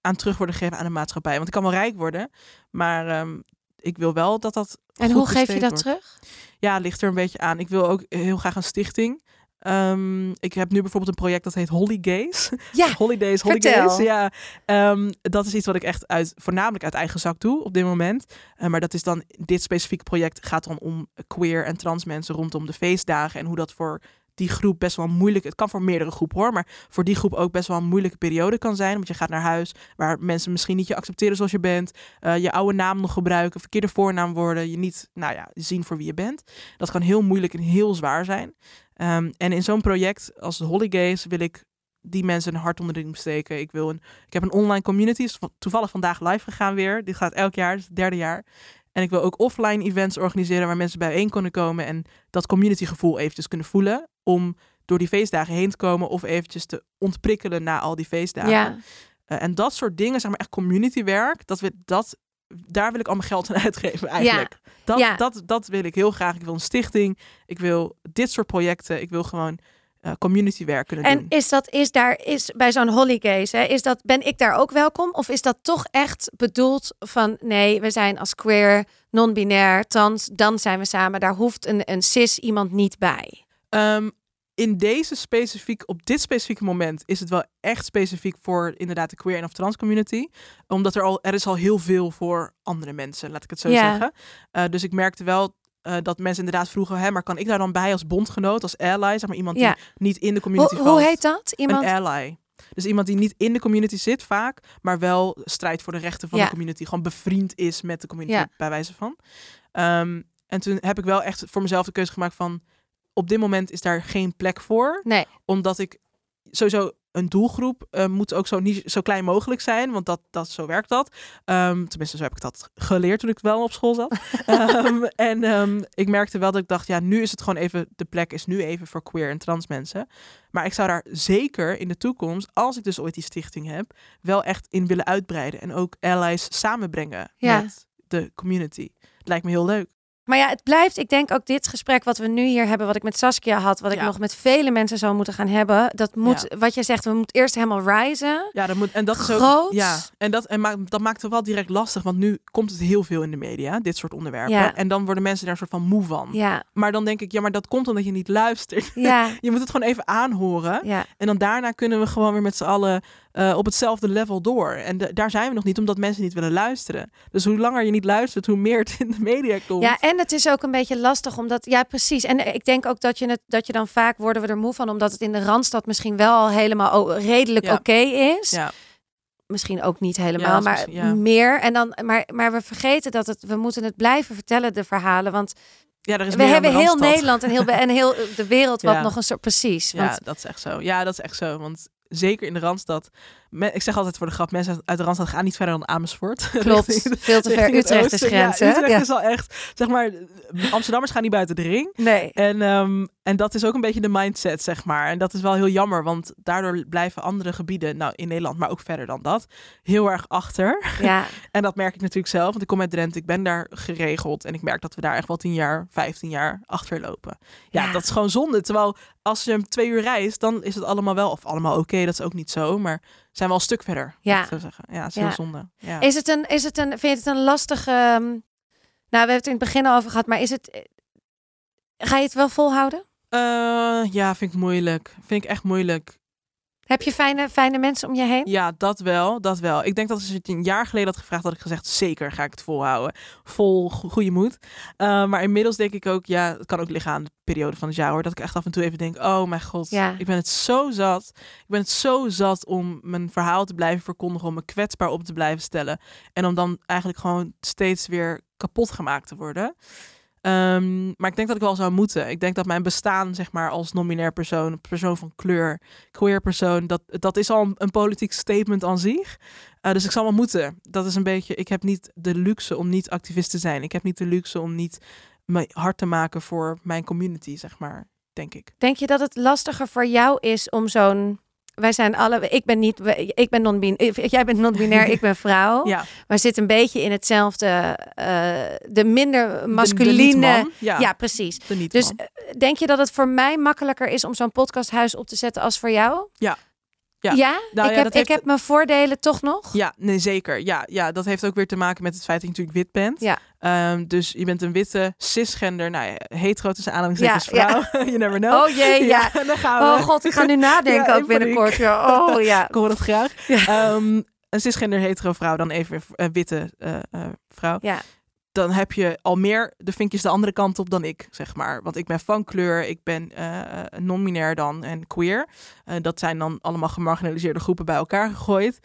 aan terug worden gegeven aan de maatschappij. Want ik kan wel rijk worden, maar ehm, ik wil wel dat dat en hoe geef je dat wordt. terug? Ja, ligt er een beetje aan. Ik wil ook heel graag een stichting. Ehm, ik heb nu bijvoorbeeld een project dat heet Holidays. <laughs> Ja, Holidays, vertel. Holidays. Ja, Ehm, dat is iets wat ik echt uit, voornamelijk uit eigen zak doe op dit moment. Eh, maar dat is dan, dit specifieke project gaat dan om queer en trans mensen rondom de feestdagen en hoe dat voor die groep best wel moeilijk. Het kan voor meerdere groepen hoor, maar voor die groep ook best wel een moeilijke periode kan zijn. Want je gaat naar huis waar mensen misschien niet je accepteren zoals je bent, uh, je oude naam nog gebruiken, verkeerde voornaam worden, je niet, nou ja, zien voor wie je bent. Dat kan heel moeilijk en heel zwaar zijn. Um, en in zo'n project als Holidays wil ik die mensen een hart onder de riem steken. Ik, wil een, ik heb een online community, is toevallig vandaag live gegaan weer. Dit gaat elk jaar, dus het derde jaar. En ik wil ook offline events organiseren waar mensen bijeen kunnen komen en dat community gevoel eventjes kunnen voelen. Om door die feestdagen heen te komen of eventjes te ontprikkelen na al die feestdagen. Ja. Uh, en dat soort dingen, zeg maar echt community werk, dat, we, dat, daar wil ik al mijn geld aan <laughs> uitgeven eigenlijk. Ja. Dat, Ja. dat, dat wil ik heel graag. Ik wil een stichting, ik wil dit soort projecten, ik wil gewoon uh, community werk kunnen En doen. is dat is daar is bij zo'n holidays, hè, is dat ben ik daar ook welkom of is dat toch echt bedoeld van nee, we zijn als queer, non-binair, trans, dan zijn we samen. Daar hoeft een een cis iemand niet bij. Um, in deze specifiek, op dit specifieke moment is het wel echt specifiek voor inderdaad de queer en of trans community. Omdat er al, er is al heel veel voor andere mensen, laat ik het zo zeggen. Uh, dus ik merkte wel uh, dat mensen inderdaad vroegen, hè, maar kan ik daar dan bij als bondgenoot, als ally, zeg maar iemand die niet in de community Hoe, valt. hoe heet dat? Iemand? Een ally. Dus iemand die niet in de community zit vaak, maar wel strijdt voor de rechten van de community. Gewoon bevriend is met de community, bij wijze van. Um, en toen heb ik wel echt voor mezelf de keuze gemaakt van... op dit moment is daar geen plek voor. Nee. Omdat ik sowieso een doelgroep uh, moet ook zo, niet, zo klein mogelijk zijn. Want dat, dat, zo werkt dat. Um, tenminste, zo heb ik dat geleerd toen ik wel op school zat. um, <laughs> en um, ik merkte wel dat ik dacht, ja, nu is het gewoon even, de plek is nu even voor queer en trans mensen. Maar ik zou daar zeker in de toekomst, als ik dus ooit die stichting heb, wel echt in willen uitbreiden. En ook allies samenbrengen Ja. met de community. Het lijkt me heel leuk. Maar ja, het blijft, ik denk ook dit gesprek wat we nu hier hebben, wat ik met Saskia had, wat ik nog met vele mensen zou moeten gaan hebben, dat moet, wat je zegt, we moeten eerst helemaal risen. Ja, dat moet, en dat is ook. Groot. Ja, en, dat, en ma dat maakt het wel direct lastig, want nu komt het heel veel in de media, dit soort onderwerpen. Ja. En dan worden mensen daar een soort van moe van. Ja, Maar dan denk ik, ja, maar dat komt omdat je niet luistert. ja, <laughs> Je moet het gewoon even aanhoren. ja. En dan daarna kunnen we gewoon weer met z'n allen uh, op hetzelfde level door. En de, daar zijn we nog niet, omdat mensen niet willen luisteren. Dus hoe langer je niet luistert, hoe meer het in de media komt. Ja, en het is ook een beetje lastig, omdat, ja, precies. En ik denk ook dat je, het, dat je dan vaak worden we er moe van, omdat het in de Randstad misschien wel al helemaal redelijk Ja. oké is. Ja. Misschien ook niet helemaal, Ja, maar ja. meer. En dan, maar, maar we vergeten dat het, we moeten het blijven vertellen, de verhalen. Want ja, er is we hebben heel. Nederland en heel, en heel de wereld wat Ja. nog een soort precies. Want Ja, dat is echt zo. Ja, dat is echt zo. Want zeker in de Randstad. Me, ik zeg altijd voor de grap, mensen uit- de Randstad gaan niet verder dan Amersfoort. <laughs> klopt, Richting- veel te ver. Utrecht is grens, Ja? Utrecht Ja. is al echt, zeg maar, Amsterdammers gaan niet buiten de ring. Nee. En, um, en dat is ook een beetje de mindset, zeg maar. En dat is wel heel jammer, want daardoor blijven andere gebieden, nou in Nederland, maar ook verder dan dat, heel erg achter. Ja, <laughs> En dat merk ik natuurlijk zelf, want ik kom uit Drenthe, ik ben daar geregeld. En ik merk dat we daar echt wel 10 jaar, 15 jaar achter lopen. Ja, Ja. dat is gewoon zonde. Terwijl als je twee uur reist, dan is het allemaal wel, of allemaal oké, dat is ook niet zo. Maar zijn we al een stuk verder, Ja. ja. ik zo zeggen. Ja, is Ja. heel zonde. Ja. Is het een, is het een, vind je het een lastige... ehm, nou, we hebben het in het begin al over gehad, maar is het... eh, Ga je het wel volhouden? Uh, ja, vind ik moeilijk. Vind ik echt moeilijk. Heb je fijne, fijne mensen om je heen? Ja, dat wel, dat wel. Ik denk dat als je het een jaar geleden had gevraagd, had ik gezegd, zeker ga ik het volhouden. Vol go- goede moed. Uh, maar inmiddels denk ik ook, ja, het kan ook liggen aan de periode van het jaar hoor. Dat ik echt af en toe even denk, oh mijn god, Ja. ik ben het zo zat. Ik ben het zo zat om mijn verhaal te blijven verkondigen, om me kwetsbaar op te blijven stellen. En om dan eigenlijk gewoon steeds weer kapot gemaakt te worden. Um, maar ik denk dat ik wel zou moeten. Ik denk dat mijn bestaan, zeg maar, als nominair persoon, persoon van kleur, queer persoon, dat, dat is al een, politiek statement aan zich. Uh, dus ik zal wel moeten. Dat is een beetje, ik heb niet de luxe om niet activist te zijn. Ik heb niet de luxe om niet me hard te maken voor mijn community, zeg maar, denk ik. Denk je dat het lastiger voor jou is om zo'n... Wij zijn alle... Ik ben niet... Ik ben non-binair. Jij bent non-binair, ik ben vrouw. <laughs> Ja. Maar zitten een beetje in hetzelfde... Uh, de minder De- masculine... de ja, ja, precies. de Dus uh, denk je dat het voor mij makkelijker is om zo'n podcasthuis op te zetten als voor jou? Ja. Ja. Ja? Nou ik, ja, heb, ik heeft- heb mijn voordelen toch nog? Ja, nee, zeker. Ja, ja, dat heeft ook weer te maken met het feit dat je natuurlijk wit bent. Ja. Um, dus je bent een witte cisgender, nou ja, hetero tussen aanhalingstekens Ja, vrouw. <laughs> you never know. Oh jee, <laughs> ja. dan gaan we. Oh god, ik ga nu nadenken <laughs> Ja, ook binnenkort. Ja. Oh ja. Ik hoor dat graag. Um, een cisgender hetero vrouw, dan even uh, witte uh, uh, vrouw. Ja. Dan heb je al meer de vinkjes de andere kant op dan ik, zeg maar. Want ik ben van kleur, ik ben uh, non-binair dan en queer. Uh, dat zijn dan allemaal gemarginaliseerde groepen bij elkaar gegooid.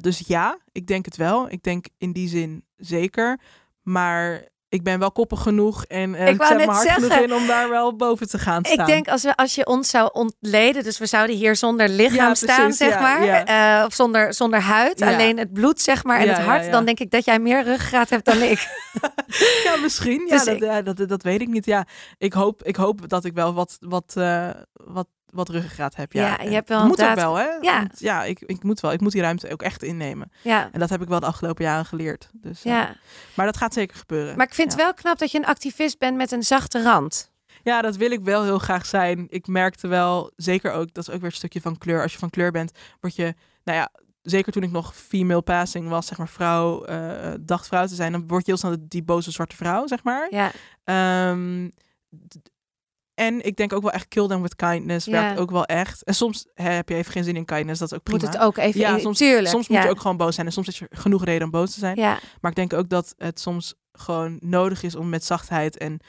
Dus ja, ik denk het wel. Ik denk in die zin zeker. Maar ik ben wel koppig genoeg en uh, ik zet mijn hart zeggen, genoeg in om daar wel boven te gaan staan. Ik denk als, we, als je ons zou ontleden, dus we zouden hier zonder lichaam ja, staan, zeg ja, maar, ja. Uh, of zonder, zonder huid, alleen het bloed, zeg maar, en het hart, dan denk ik dat jij meer ruggengraat hebt dan ik. <laughs> ja, misschien. Ja, dus dat, dat, dat, weet ik niet. Ja, ik hoop, ik hoop dat ik wel wat, wat, uh, wat wat ruggengraat heb. Ja, ja je hebt wel dat moet ook wel, hè? Ja, Want, ja ik, ik moet wel. Ik moet die ruimte ook echt innemen. Ja. En dat heb ik wel de afgelopen jaren geleerd. Dus, ja. Uh, maar dat gaat zeker gebeuren. Maar ik vind het wel knap dat je een activist bent met een zachte rand. Ja, dat wil ik wel heel graag zijn. Ik merkte wel, zeker ook, dat is ook weer een stukje van kleur. Als je van kleur bent, word je, nou ja, zeker toen ik nog female passing was, zeg maar vrouw, uh, dacht vrouw te zijn, dan word je heel snel die boze zwarte vrouw, zeg maar. Ja. Um, en ik denk ook wel echt kill them with kindness. Werkt ja. ook wel echt. En soms hè, heb je even geen zin in kindness. Dat is ook prima. Moet het ook even ja, soms, tuurlijk. Soms moet je ook gewoon boos zijn. En soms heb je genoeg reden om boos te zijn. Ja. Maar ik denk ook dat het soms gewoon nodig is om met zachtheid en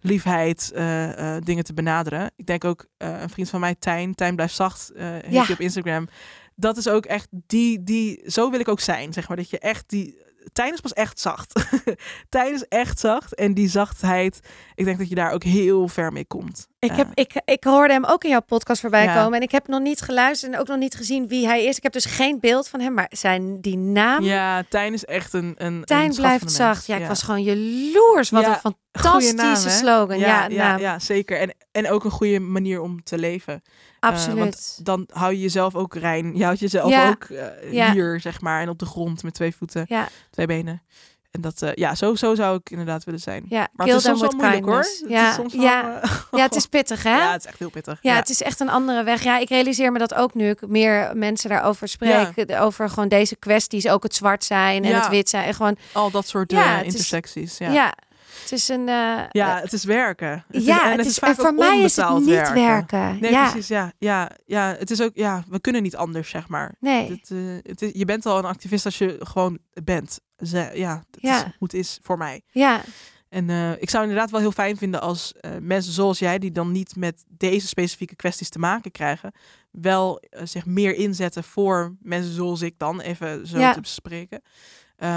liefheid uh, uh, dingen te benaderen. Ik denk ook uh, een vriend van mij, Tijn. Tijn blijft zacht. heet ja. op Instagram. Dat is ook echt die, die... Zo wil ik ook zijn, zeg maar. Dat je echt die Tijn is pas echt zacht. <laughs> Tijn is echt zacht. En die zachtheid, ik denk dat je daar ook heel ver mee komt. Ik, heb, ik, ik hoorde hem ook in jouw podcast voorbij ja. komen. En ik heb nog niet geluisterd en ook nog niet gezien wie hij is. Ik heb dus geen beeld van hem, maar zijn die naam... Ja, Tijn is echt een een Tijn een blijft zacht. Ja, ik was gewoon jaloers. Wat een fantastische naam, slogan. Ja, ja, ja, zeker. En, en ook een goede manier om te leven. Absoluut. Uh, want dan hou je jezelf ook rein. Je houdt jezelf ook uh, hier, zeg maar. En op de grond met twee voeten, twee benen. En dat, uh, ja, zo, zo zou ik inderdaad willen zijn. Ja, maar het is soms wel moeilijk kindness. hoor. Ja, het is soms ja. Uh, <laughs> ja, het is pittig hè? <laughs> Ja, het is echt heel pittig. Ja, ja, het is echt een andere weg. Ja, ik realiseer me dat ook nu ik meer mensen daarover spreek. Ja. Over gewoon deze kwesties, ook het zwart zijn en het wit zijn. En gewoon, Al dat soort uh, intersecties. Is, ja. Het is een. Uh, ja, het is werken. Het ja, is, en het het is, is vaak voor mij is het niet werken. werken. Nee, ja. precies. Ja, ja, ja, het is ook. Ja, we kunnen niet anders, zeg maar. Nee. Het, uh, het is, je bent al een activist als je gewoon bent. Ze, ja, dat ja. is hoe het is voor mij. Ja. En uh, ik zou inderdaad wel heel fijn vinden als mensen zoals jij, die dan niet met deze specifieke kwesties te maken krijgen, wel zich meer inzetten voor mensen zoals ik dan, even zo ja. te bespreken.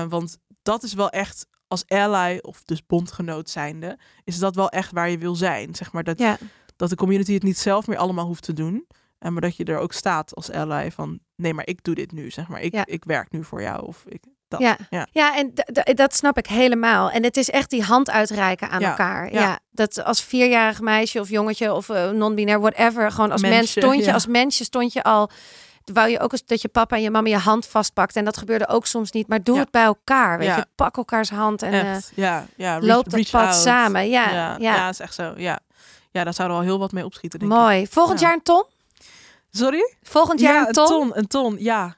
want dat is wel echt als ally of dus bondgenoot zijnde, is dat wel echt waar je wil zijn. Zeg maar dat, ja. dat de community het niet zelf meer allemaal hoeft te doen. En maar dat je er ook staat als ally van nee, maar ik doe dit nu. Zeg maar, ik, ja. ik werk nu voor jou. Of ik, dat. Ja. Ja. ja, en dat snap ik helemaal. En het is echt die hand uitreiken aan ja. elkaar. Ja. Ja. dat als vierjarig meisje of jongetje of uh, non-binair, whatever, gewoon als Mensje, mens stond je, als mensje stond je al wou je ook eens dat je papa en je mama je hand vastpakt. En dat gebeurde ook soms niet. Maar doe Ja. het bij elkaar. Weet Ja. je, pak elkaars hand en eh, Echt, ja, ja. Reach, loop reach pad out. samen. Ja, ja, ja. is echt zo. Ja, ja, daar zouden we al heel wat mee opschieten. Denk ik. mooi. Volgend Ja. jaar een ton? Sorry? Volgend jaar ja, een ton? ton, een ton, ja.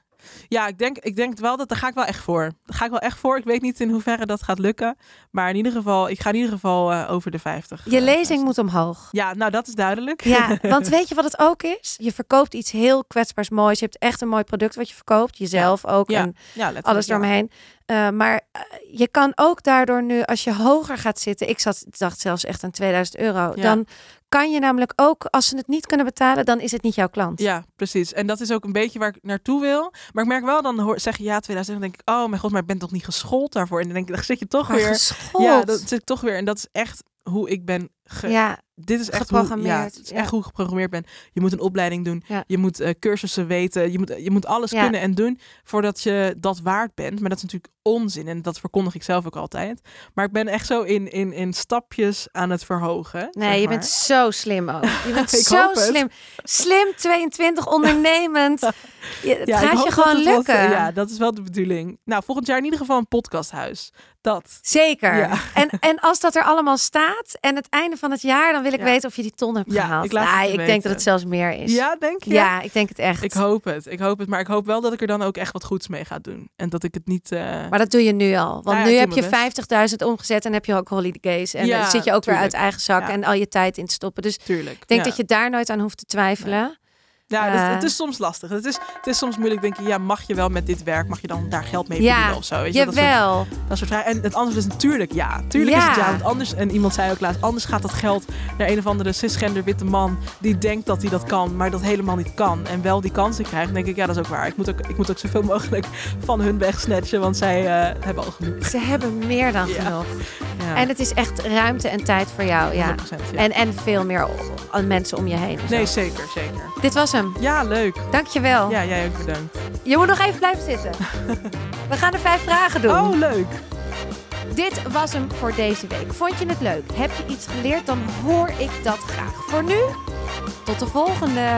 Ja, ik denk, ik denk wel dat daar ga ik wel echt voor. Daar ga ik wel echt voor. Ik weet niet in hoeverre dat gaat lukken. Maar in ieder geval, ik ga in ieder geval eh, over de 50. Je eh, lezing moet omhoog. Ja, nou dat is duidelijk. Ja, <laughs> want weet je wat het ook is? Je verkoopt iets heel kwetsbaars moois. Je hebt echt een mooi product wat je verkoopt. Jezelf ook Ja, en ja, alles eromheen. Uh, maar uh, je kan ook daardoor nu, als je hoger gaat zitten, ik zat, dacht zelfs echt aan 2000 euro, Ja. dan kan je namelijk ook, als ze het niet kunnen betalen, dan is het niet jouw klant. Ja, precies. En dat is ook een beetje waar ik naartoe wil. Maar ik merk wel, dan hoor, zeg je ja 2000, dan denk ik, oh mijn god, maar ik ben toch niet geschoold daarvoor. En dan denk ik, dan zit je toch Maar weer. geschoold. Ja, dat zit ik toch weer. En dat is echt hoe ik ben ge- ja, dit is echt hoe, ja, Geprogrammeerd, het is ja. echt hoe ik geprogrammeerd ben. Je moet een opleiding doen. Ja. Je moet eh, cursussen weten. Je moet, je moet alles kunnen en doen voordat je dat waard bent. Maar dat is natuurlijk onzin. En dat verkondig ik zelf ook altijd. Maar ik ben echt zo in, in, in stapjes aan het verhogen. nee, zeg je maar. bent zo slim ook. Je <laughs> bent zo het. slim. Slim, 22, ondernemend. <laughs> Je, het gaat je gewoon lukken. ja, dat is wel de bedoeling. Nou, volgend jaar in ieder geval een podcasthuis. Dat. Zeker. En, en als dat er allemaal staat en het einde van het jaar, dan wil ik Ja. weten of je die ton hebt Ja, gehaald. ik laat je ik denk dat het zelfs meer is. Ja, denk je? Ja, ik denk het echt. Ik hoop het. Ik hoop het. Maar ik hoop wel dat ik er dan ook echt wat goeds mee ga doen. En dat ik het niet... eh, Maar dat doe je nu al. Want Nou ja, nu ik heb je mijn best. 50.000 omgezet en heb je ook holidays. En dan zit je ook weer uit eigen zak en al je tijd in te stoppen. Dus ik Tuurlijk. denk ja. dat je daar nooit aan hoeft te twijfelen. Ja, dus Eh. het is soms lastig. Het is, het is soms moeilijk denken, ja, mag je wel met dit werk, mag je dan daar geld mee verdienen Ja, of zo? Weet je, dat soort- jawel. Dat soort vragen. En het antwoord is natuurlijk ja. Tuurlijk is het Ja. Want anders, en iemand zei ook laatst, anders gaat dat geld naar een of andere cisgender witte man die denkt dat hij dat kan, maar dat helemaal niet kan. En wel die kansen krijgt. Denk ik, ja, dat is ook waar. Ik moet ook, ik moet ook zoveel <laughs> mogelijk van hun wegsnatchen, want zij eh, hebben al genoeg. Ze hebben meer dan Ja. genoeg. Ja, En het is echt ruimte en tijd voor jou. Ja. 100%, ja. En, en veel meer mensen om je heen. Nee, zeker, zeker. Dit was hem. Ja, leuk. Dankjewel. Ja, jij ook bedankt. Je moet nog even blijven zitten. <laughs> We gaan er vijf vragen doen. Oh, leuk. Dit was hem voor deze week. Vond je het leuk? Heb je iets geleerd? Dan hoor ik dat graag. Voor nu, tot de volgende.